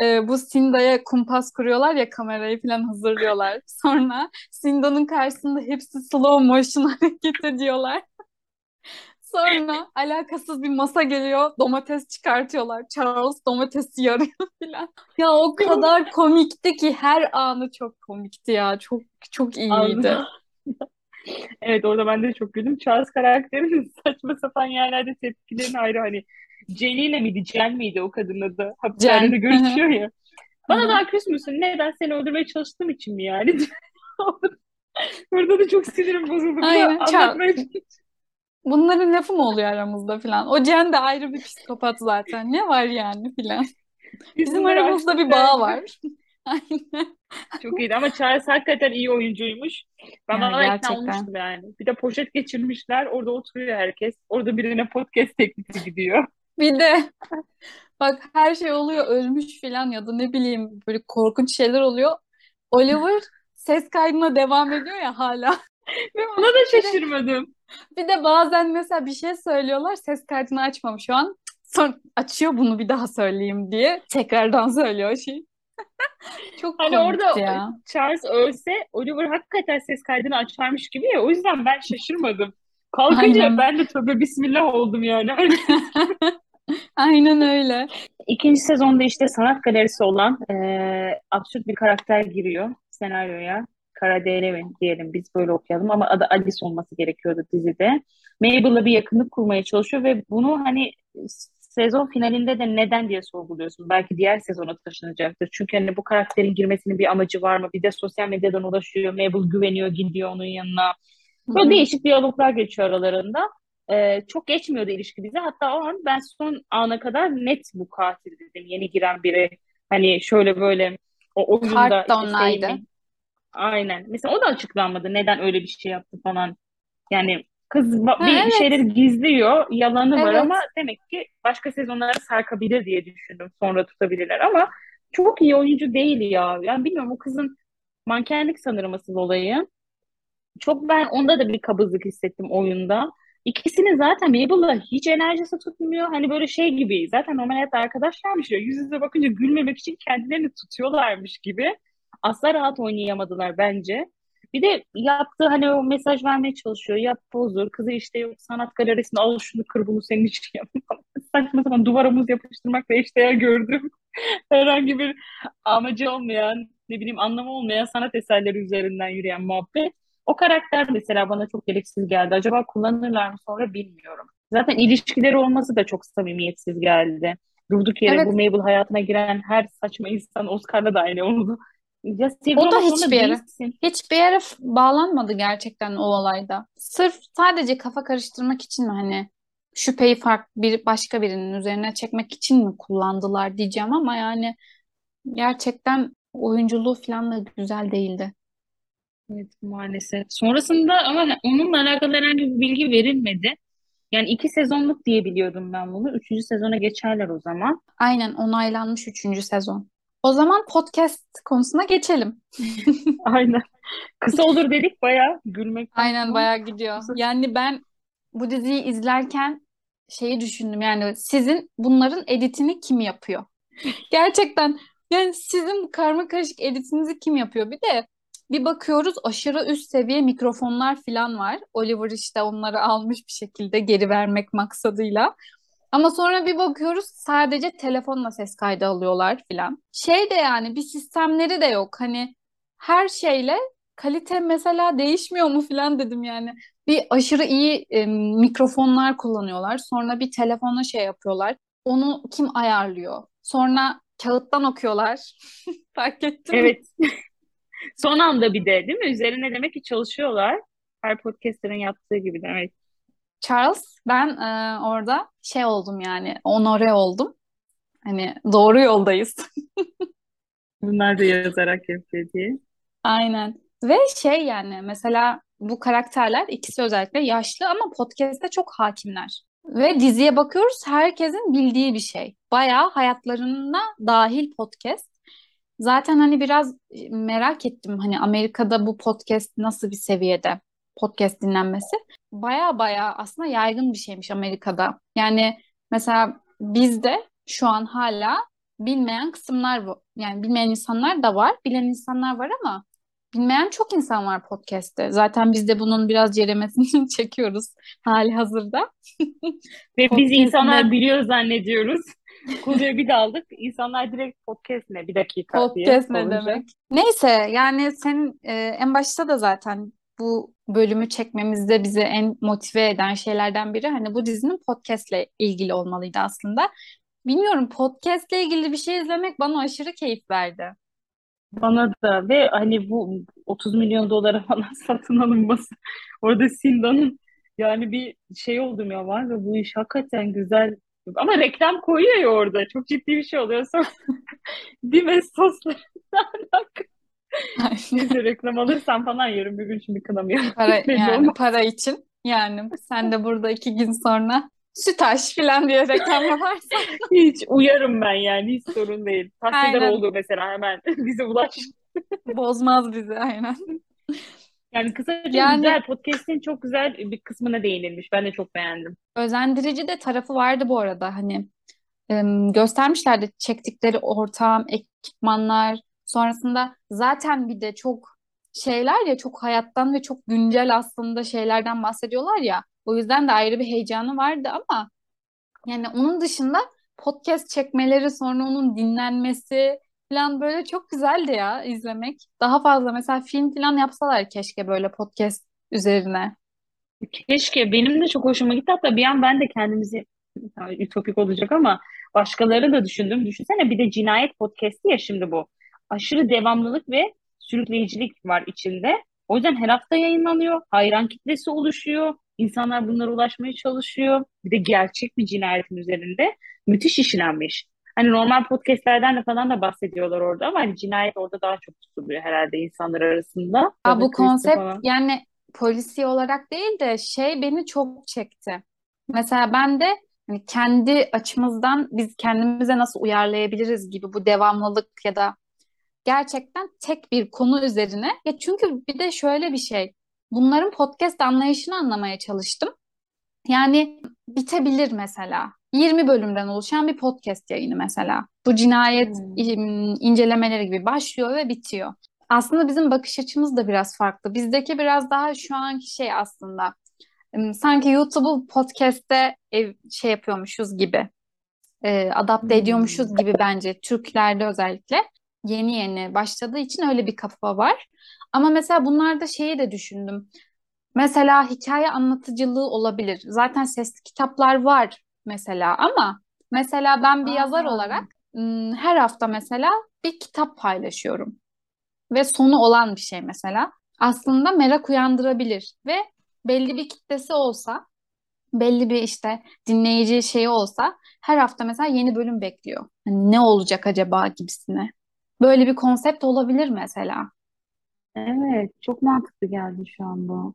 Ee, bu Sinda'ya kumpas kuruyorlar ya kamerayı falan hazırlıyorlar. Sonra Sinda'nın karşısında hepsi slow motion hareket ediyorlar. Sonra alakasız bir masa geliyor. Domates çıkartıyorlar. Charles domatesi yarıyor *laughs* filan. Ya o kadar komikti ki her anı çok komikti ya. Çok çok iyiydi. evet orada ben de çok güldüm. Charles karakterinin *laughs* saçma sapan yerlerde tepkilerin ayrı hani Jenny ile miydi? Jen miydi o kadının adı? Hapishanede görüşüyor ya. Bana daha küs müsün? Ne ben seni öldürmeye çalıştığım için mi yani? *laughs* Orada da çok sinirim bozuldu. Aynen. Charles, bunların lafı mı oluyor aramızda filan. O Cen de ayrı bir psikopat zaten. Ne var yani filan. Bizim aramızda bir bağ var. *laughs* Aynen. Çok iyiydi ama Charles hakikaten iyi oyuncuymuş. Ben yani valla ikna olmuştum yani. Bir de poşet geçirmişler. Orada oturuyor herkes. Orada birine podcast teklifi gidiyor. *laughs* Bir de bak her şey oluyor ölmüş filan ya da ne bileyim böyle korkunç şeyler oluyor. Oliver ses kaydına devam ediyor ya hala. *laughs* Ve ona da şaşırmadım. *laughs* Bir de bazen mesela bir şey söylüyorlar ses kaydını açmam şu an. Sonra açıyor bunu bir daha söyleyeyim diye tekrardan söylüyor şey. *laughs* Çok hani orada ya. Charles ölse Oliver hakikaten ses kaydını açarmış gibi ya o yüzden ben şaşırmadım. Kalkınca Aynen. ben de tövbe bismillah oldum yani. *laughs* Aynen öyle. İkinci sezonda işte sanat galerisi olan e, absürt bir karakter giriyor senaryoya. Kara mi diyelim biz böyle okuyalım ama adı Alice olması gerekiyordu dizide. Mabel'la bir yakınlık kurmaya çalışıyor ve bunu hani sezon finalinde de neden diye sorguluyorsun. Belki diğer sezona taşınacaktır. Çünkü hani bu karakterin girmesinin bir amacı var mı? Bir de sosyal medyadan ulaşıyor. Mabel güveniyor, gidiyor onun yanına. Böyle değişik diyaloglar geçiyor aralarında. Ee, çok geçmiyordu ilişki bize. Hatta o an ben son ana kadar net bu katil dedim. Yeni giren biri. Hani şöyle böyle o oyunda Kart da işte onaydı. Aynen. Mesela o da açıklanmadı. Neden öyle bir şey yaptı falan. Yani kız ba- Ha, bir evet. şeyleri gizliyor. Yalanı var Evet. ama demek ki başka sezonlara sarkabilir diye düşündüm. Sonra tutabilirler ama çok iyi oyuncu değil ya. Yani bilmiyorum o kızın mankenlik sanırım asıl olayı. Çok ben onda da bir kabızlık hissettim oyunda. İkisinin zaten Mabel'la hiç enerjisi tutmuyor. Hani böyle şey gibi zaten normal hayatta arkadaşlarmış ya yüz yüze bakınca gülmemek için kendilerini tutuyorlarmış gibi. Asla rahat oynayamadılar bence. Bir de yaptığı hani o mesaj vermeye çalışıyor. Yap pozdur. Kızı işte yok sanat galerisine al şunu kır bunu senin için yap. *laughs* Saçma sapan duvara muz yapıştırmakla eşdeğer gördüm. *laughs* Herhangi bir amacı olmayan, ne bileyim anlamı olmayan sanat eserleri üzerinden yürüyen muhabbet. O karakter mesela bana çok gereksiz geldi. Acaba kullanırlar mı sonra bilmiyorum. Zaten ilişkileri olması da çok samimiyetsiz geldi. Durduk yere Evet. bu Mabel hayatına giren her saçma insan Oscar'la da aynı oldu. Ya O da hiçbir yere değilsin. hiçbir yere bağlanmadı gerçekten o olayda. Sırf sadece kafa karıştırmak için mi hani şüpheyi farklı bir başka birinin üzerine çekmek için mi kullandılar diyeceğim ama yani gerçekten oyunculuğu falan da güzel değildi. Evet maalesef. Sonrasında ama onunla alakalı herhangi bir bilgi verilmedi. Yani iki sezonluk diye biliyordum ben bunu. Üçüncü sezona geçerler o zaman. Aynen onaylanmış üçüncü sezon. O zaman podcast konusuna geçelim. *laughs* Aynen. Kısa olur dedik bayağı gülmekten Aynen bayağı gidiyor. Yani ben bu diziyi izlerken şeyi düşündüm yani sizin bunların editini kim yapıyor? *laughs* Gerçekten yani sizin bu karma karışık editinizi kim yapıyor? Bir de bir bakıyoruz aşırı üst seviye mikrofonlar falan var. Oliver işte onları almış bir şekilde geri vermek maksadıyla. Ama sonra bir bakıyoruz sadece telefonla ses kaydı alıyorlar falan. Şey de yani bir sistemleri de yok. Hani her şeyle kalite mesela değişmiyor mu falan dedim yani. Bir aşırı iyi e, mikrofonlar kullanıyorlar. Sonra bir telefonla şey yapıyorlar. Onu kim ayarlıyor? Sonra kağıttan okuyorlar. *laughs* Fark ettin? Evet. Son anda bir de değil mi? Üzerine demek ki çalışıyorlar. Her podcaster'ın yaptığı gibi de. Charles ben e, orada şey oldum yani onore oldum. Hani doğru yoldayız. *laughs* Bunlar da yazarak yapıyor diye. Aynen. Ve şey yani mesela bu karakterler ikisi özellikle yaşlı ama podcast'te çok hakimler. Ve diziye bakıyoruz herkesin bildiği bir şey. Bayağı hayatlarına dahil podcast. Zaten hani biraz merak ettim hani Amerika'da bu podcast nasıl bir seviyede podcast dinlenmesi. Bayağı bayağı aslında yaygın bir şeymiş Amerika'da. Yani mesela bizde şu an hala bilmeyen kısımlar var. Yani bilmeyen insanlar da var, bilen insanlar var ama bilmeyen çok insan var podcast'te. Zaten biz de bunun biraz ceremesini *laughs* çekiyoruz hali hazırda. Ve biz Podcast insanlar biliyor zannediyoruz. *laughs* Konuya bir daldık. İnsanlar direkt podcast ne? Bir dakika diye Podcast ne olunca. demek? Neyse yani senin e, en başta da zaten bu bölümü çekmemizde bizi en motive eden şeylerden biri hani bu dizinin podcastle ilgili olmalıydı aslında. Bilmiyorum podcastle ilgili bir şey izlemek bana aşırı keyif verdi. Bana da ve hani bu 30 milyon dolara falan *laughs* satın alınması orada Sinda'nın yani bir şey oldum ya var ve bu iş hakikaten güzel ama reklam koyuyor ya orada çok ciddi bir şey oluyor sonra *laughs* Dime soslarından. *laughs* Neyse reklam alırsam falan yarın bir gün şimdi kınamayalım. Para *laughs* yani para için yani sen de burada iki gün sonra sütaş falan diye reklam yaparsan *laughs* Hiç uyarım ben yani hiç sorun değil. Takseder aynen oldu mesela hemen *laughs* bize ulaş. bozmaz bizi aynen. Yani kısaca Yani güzel podcast'in çok güzel bir kısmına değinilmiş. Ben de çok beğendim. özendirici de tarafı vardı bu arada hani göstermişlerdi çektikleri ortam, ekipmanlar sonrasında zaten bir de çok şeyler ya çok hayattan ve çok güncel aslında şeylerden bahsediyorlar ya o yüzden de ayrı bir heyecanı vardı ama yani onun dışında podcast çekmeleri sonra onun dinlenmesi falan böyle çok güzeldi ya izlemek. Daha fazla mesela film falan yapsalar keşke böyle podcast üzerine. Keşke benim de çok hoşuma gitti. Hatta bir an ben de kendimizi ütopik olacak ama başkaları da düşündüm. Düşünsene bir de cinayet podcast'i ya şimdi bu. Aşırı devamlılık ve sürükleyicilik var içinde. O yüzden her hafta yayınlanıyor. Hayran kitlesi oluşuyor. İnsanlar bunlara ulaşmaya çalışıyor. Bir de gerçek bir cinayetin üzerinde müthiş işlenmiş. Hani normal podcastlerden de falan da bahsediyorlar orada ama hani cinayet orada daha çok tutuluyor herhalde insanlar arasında. Aa, bu konsept yani polisi olarak değil de şey beni çok çekti. Mesela ben de hani kendi açımızdan biz kendimize nasıl uyarlayabiliriz gibi bu devamlılık ya da gerçekten tek bir konu üzerine. Ya çünkü bir de şöyle bir şey. Bunların podcast anlayışını anlamaya çalıştım. Yani bitebilir mesela. 20 bölümden oluşan bir podcast yayını mesela. Bu cinayet hmm. incelemeleri gibi başlıyor ve bitiyor. Aslında bizim bakış açımız da biraz farklı. Bizdeki biraz daha şu anki şey aslında. Sanki YouTube'u podcast'te şey yapıyormuşuz gibi. E, adapte hmm. ediyormuşuz gibi bence Türklerde özellikle yeni yeni başladığı için öyle bir kafa var. Ama mesela bunlarda şeyi de düşündüm. Mesela hikaye anlatıcılığı olabilir. Zaten sesli kitaplar var mesela ama mesela ben bir Aa. yazar olarak her hafta mesela bir kitap paylaşıyorum. Ve sonu olan bir şey mesela. Aslında merak uyandırabilir ve belli bir kitlesi olsa, belli bir işte dinleyici şeyi olsa her hafta mesela yeni bölüm bekliyor. Hani ne olacak acaba gibisine. Böyle bir konsept olabilir mesela. Evet, çok mantıklı geldi şu an bu.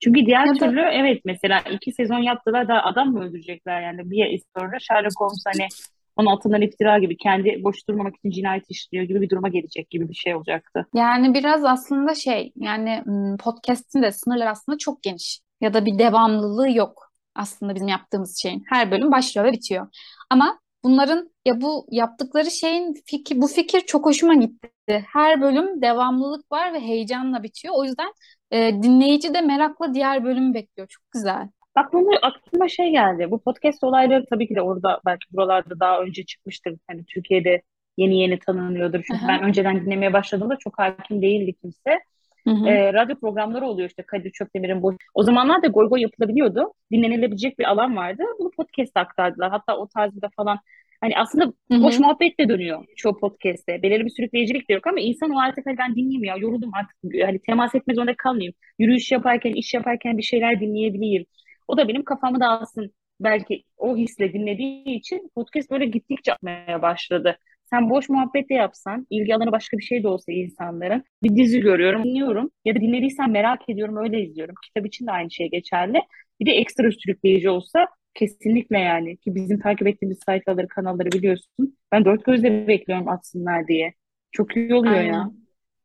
Çünkü diğer Ya da türlü evet mesela iki sezon yaptılar da adam mı öldürecekler yani bir sonra Sherlock Holmes hani onun altından iftira gibi kendi boş durmamak için cinayet işliyor gibi bir duruma gelecek gibi bir şey olacaktı. yani biraz aslında şey yani podcast'in de sınırları aslında çok geniş ya da bir devamlılığı yok aslında bizim yaptığımız şeyin. Her bölüm başlıyor ve bitiyor. Ama bunların ya bu yaptıkları şeyin fikir, bu fikir çok hoşuma gitti. Her bölüm devamlılık var ve heyecanla bitiyor. O yüzden e, dinleyici de merakla diğer bölümü bekliyor. Çok güzel. Aklıma, aklıma şey geldi. Bu podcast olayları tabii ki de orada belki buralarda daha önce çıkmıştır. Hani Türkiye'de yeni yeni tanınıyordur. Çünkü Aha. ben önceden dinlemeye başladığımda çok hakim değildi kimse. Hı hı. E, radyo programları oluyor işte Kadir Çöpdemir'in boş. O zamanlar da goy goy yapılabiliyordu. Dinlenilebilecek bir alan vardı. Bunu podcast aktardılar. Hatta o tarzda falan Hani aslında Hı-hı. boş muhabbet de dönüyor çoğu podcast'te. Belirli bir sürükleyicilik de yok ama insan o artık hani ben dinleyeyim ya yoruldum artık. Hani temas etme zorunda kalmayayım. Yürüyüş yaparken, iş yaparken bir şeyler dinleyebileyim. O da benim kafamı dağılsın. Belki o hisle dinlediği için podcast böyle gittikçe atmaya başladı. Sen boş muhabbet de yapsan, ilgi alanı başka bir şey de olsa insanların, bir dizi görüyorum, dinliyorum ya da dinlediysen merak ediyorum, öyle izliyorum. Kitap için de aynı şey geçerli. Bir de ekstra sürükleyici olsa Kesinlikle yani ki bizim takip ettiğimiz sayfaları, kanalları biliyorsun. Ben dört gözle bekliyorum atsınlar diye. Çok iyi oluyor Aynen. ya.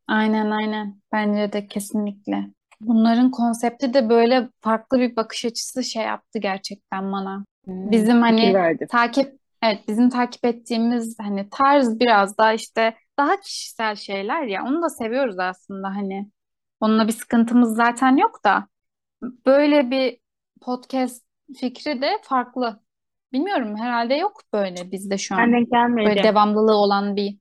Aynen aynen. Bence de kesinlikle. Bunların konsepti de böyle farklı bir bakış açısı şey yaptı gerçekten bana. Hmm, Bizim hani takip evet bizim takip ettiğimiz hani tarz biraz daha işte daha kişisel şeyler ya. Onu da seviyoruz aslında hani. Onunla bir sıkıntımız zaten yok da böyle bir podcast fikri de farklı. Bilmiyorum herhalde yok böyle bizde şu Ben an. denk Böyle devamlılığı olan bir.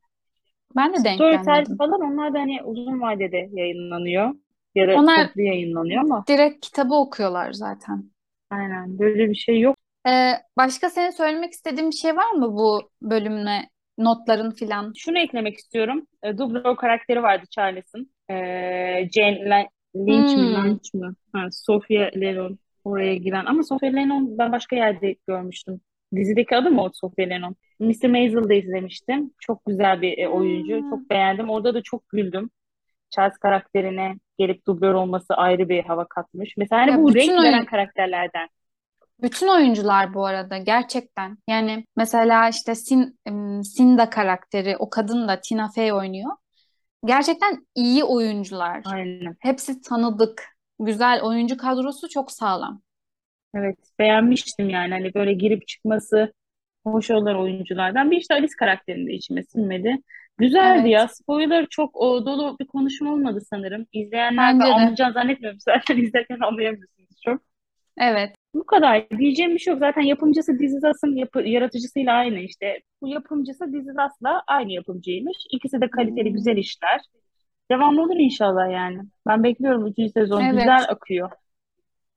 Ben de denk Storytel gelmedim. falan onlar da hani uzun vadede yayınlanıyor. Ya da Onlar toplu yayınlanıyor ama direkt kitabı okuyorlar zaten. aynen böyle bir şey yok. Ee, başka senin söylemek istediğin bir şey var mı bu bölümle notların filan? Şunu eklemek istiyorum. E, Dubrow karakteri vardı Charles'ın. E, Jane Lan- Lynch mi, Hmm. Lynch mi? Ha, Sophia Lennon oraya giren. Ama Sophia Lennon ben başka yerde görmüştüm. Dizideki adı mı o Sophia Lennon? Mr. Maisel'da izlemiştim. Çok güzel bir e, oyuncu. Hmm. Çok beğendim. Orada da çok güldüm. Charles karakterine gelip dublör olması ayrı bir hava katmış. Mesela hani Ya bu renk veren oyun karakterlerden. Bütün oyuncular bu arada gerçekten. Yani mesela işte Sin, Sinda karakteri o kadın da Tina Fey oynuyor. Gerçekten iyi oyuncular. Aynen. Hepsi tanıdık. Güzel oyuncu kadrosu çok sağlam. Evet, beğenmiştim yani hani böyle girip çıkması hoş olan oyunculardan. Bir işte Alice karakterinin de içime sinmedi. Güzeldi ya. Evet. Spoiler çok o, dolu bir konuşma olmadı sanırım. İzleyenler Bence de. anlayacağını zannetmiyorum. *laughs* Zaten izlerken anlayamıyorsunuz çok. Evet. Bu kadar. Diyeceğim bir şey yok. Zaten yapımcısı Us'ın yapı, yaratıcısıyla aynı işte. Bu yapımcısı Us'la aynı yapımcıymış. İkisi de kaliteli güzel işler. Devam olur inşallah yani. Ben bekliyorum üçüncü sezon. Evet. Güzel akıyor.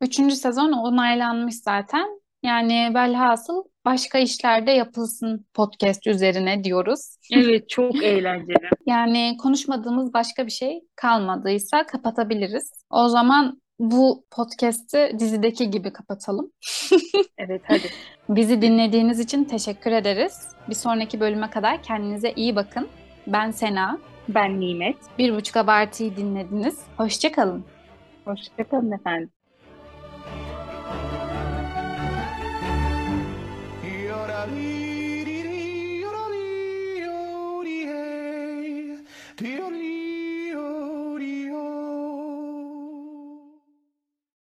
Üçüncü sezon onaylanmış zaten. Yani velhasıl başka işlerde yapılsın podcast üzerine diyoruz. Evet çok *laughs* eğlenceli. Yani konuşmadığımız başka bir şey kalmadıysa kapatabiliriz. O zaman bu podcast'i dizideki gibi kapatalım. *laughs* Evet hadi. Bizi dinlediğiniz için teşekkür ederiz. Bir sonraki bölüme kadar kendinize iyi bakın. Ben Sena. Ben Nimet. Bir buçuk abartıyı dinlediniz. Hoşçakalın. Hoşçakalın efendim. Yorali,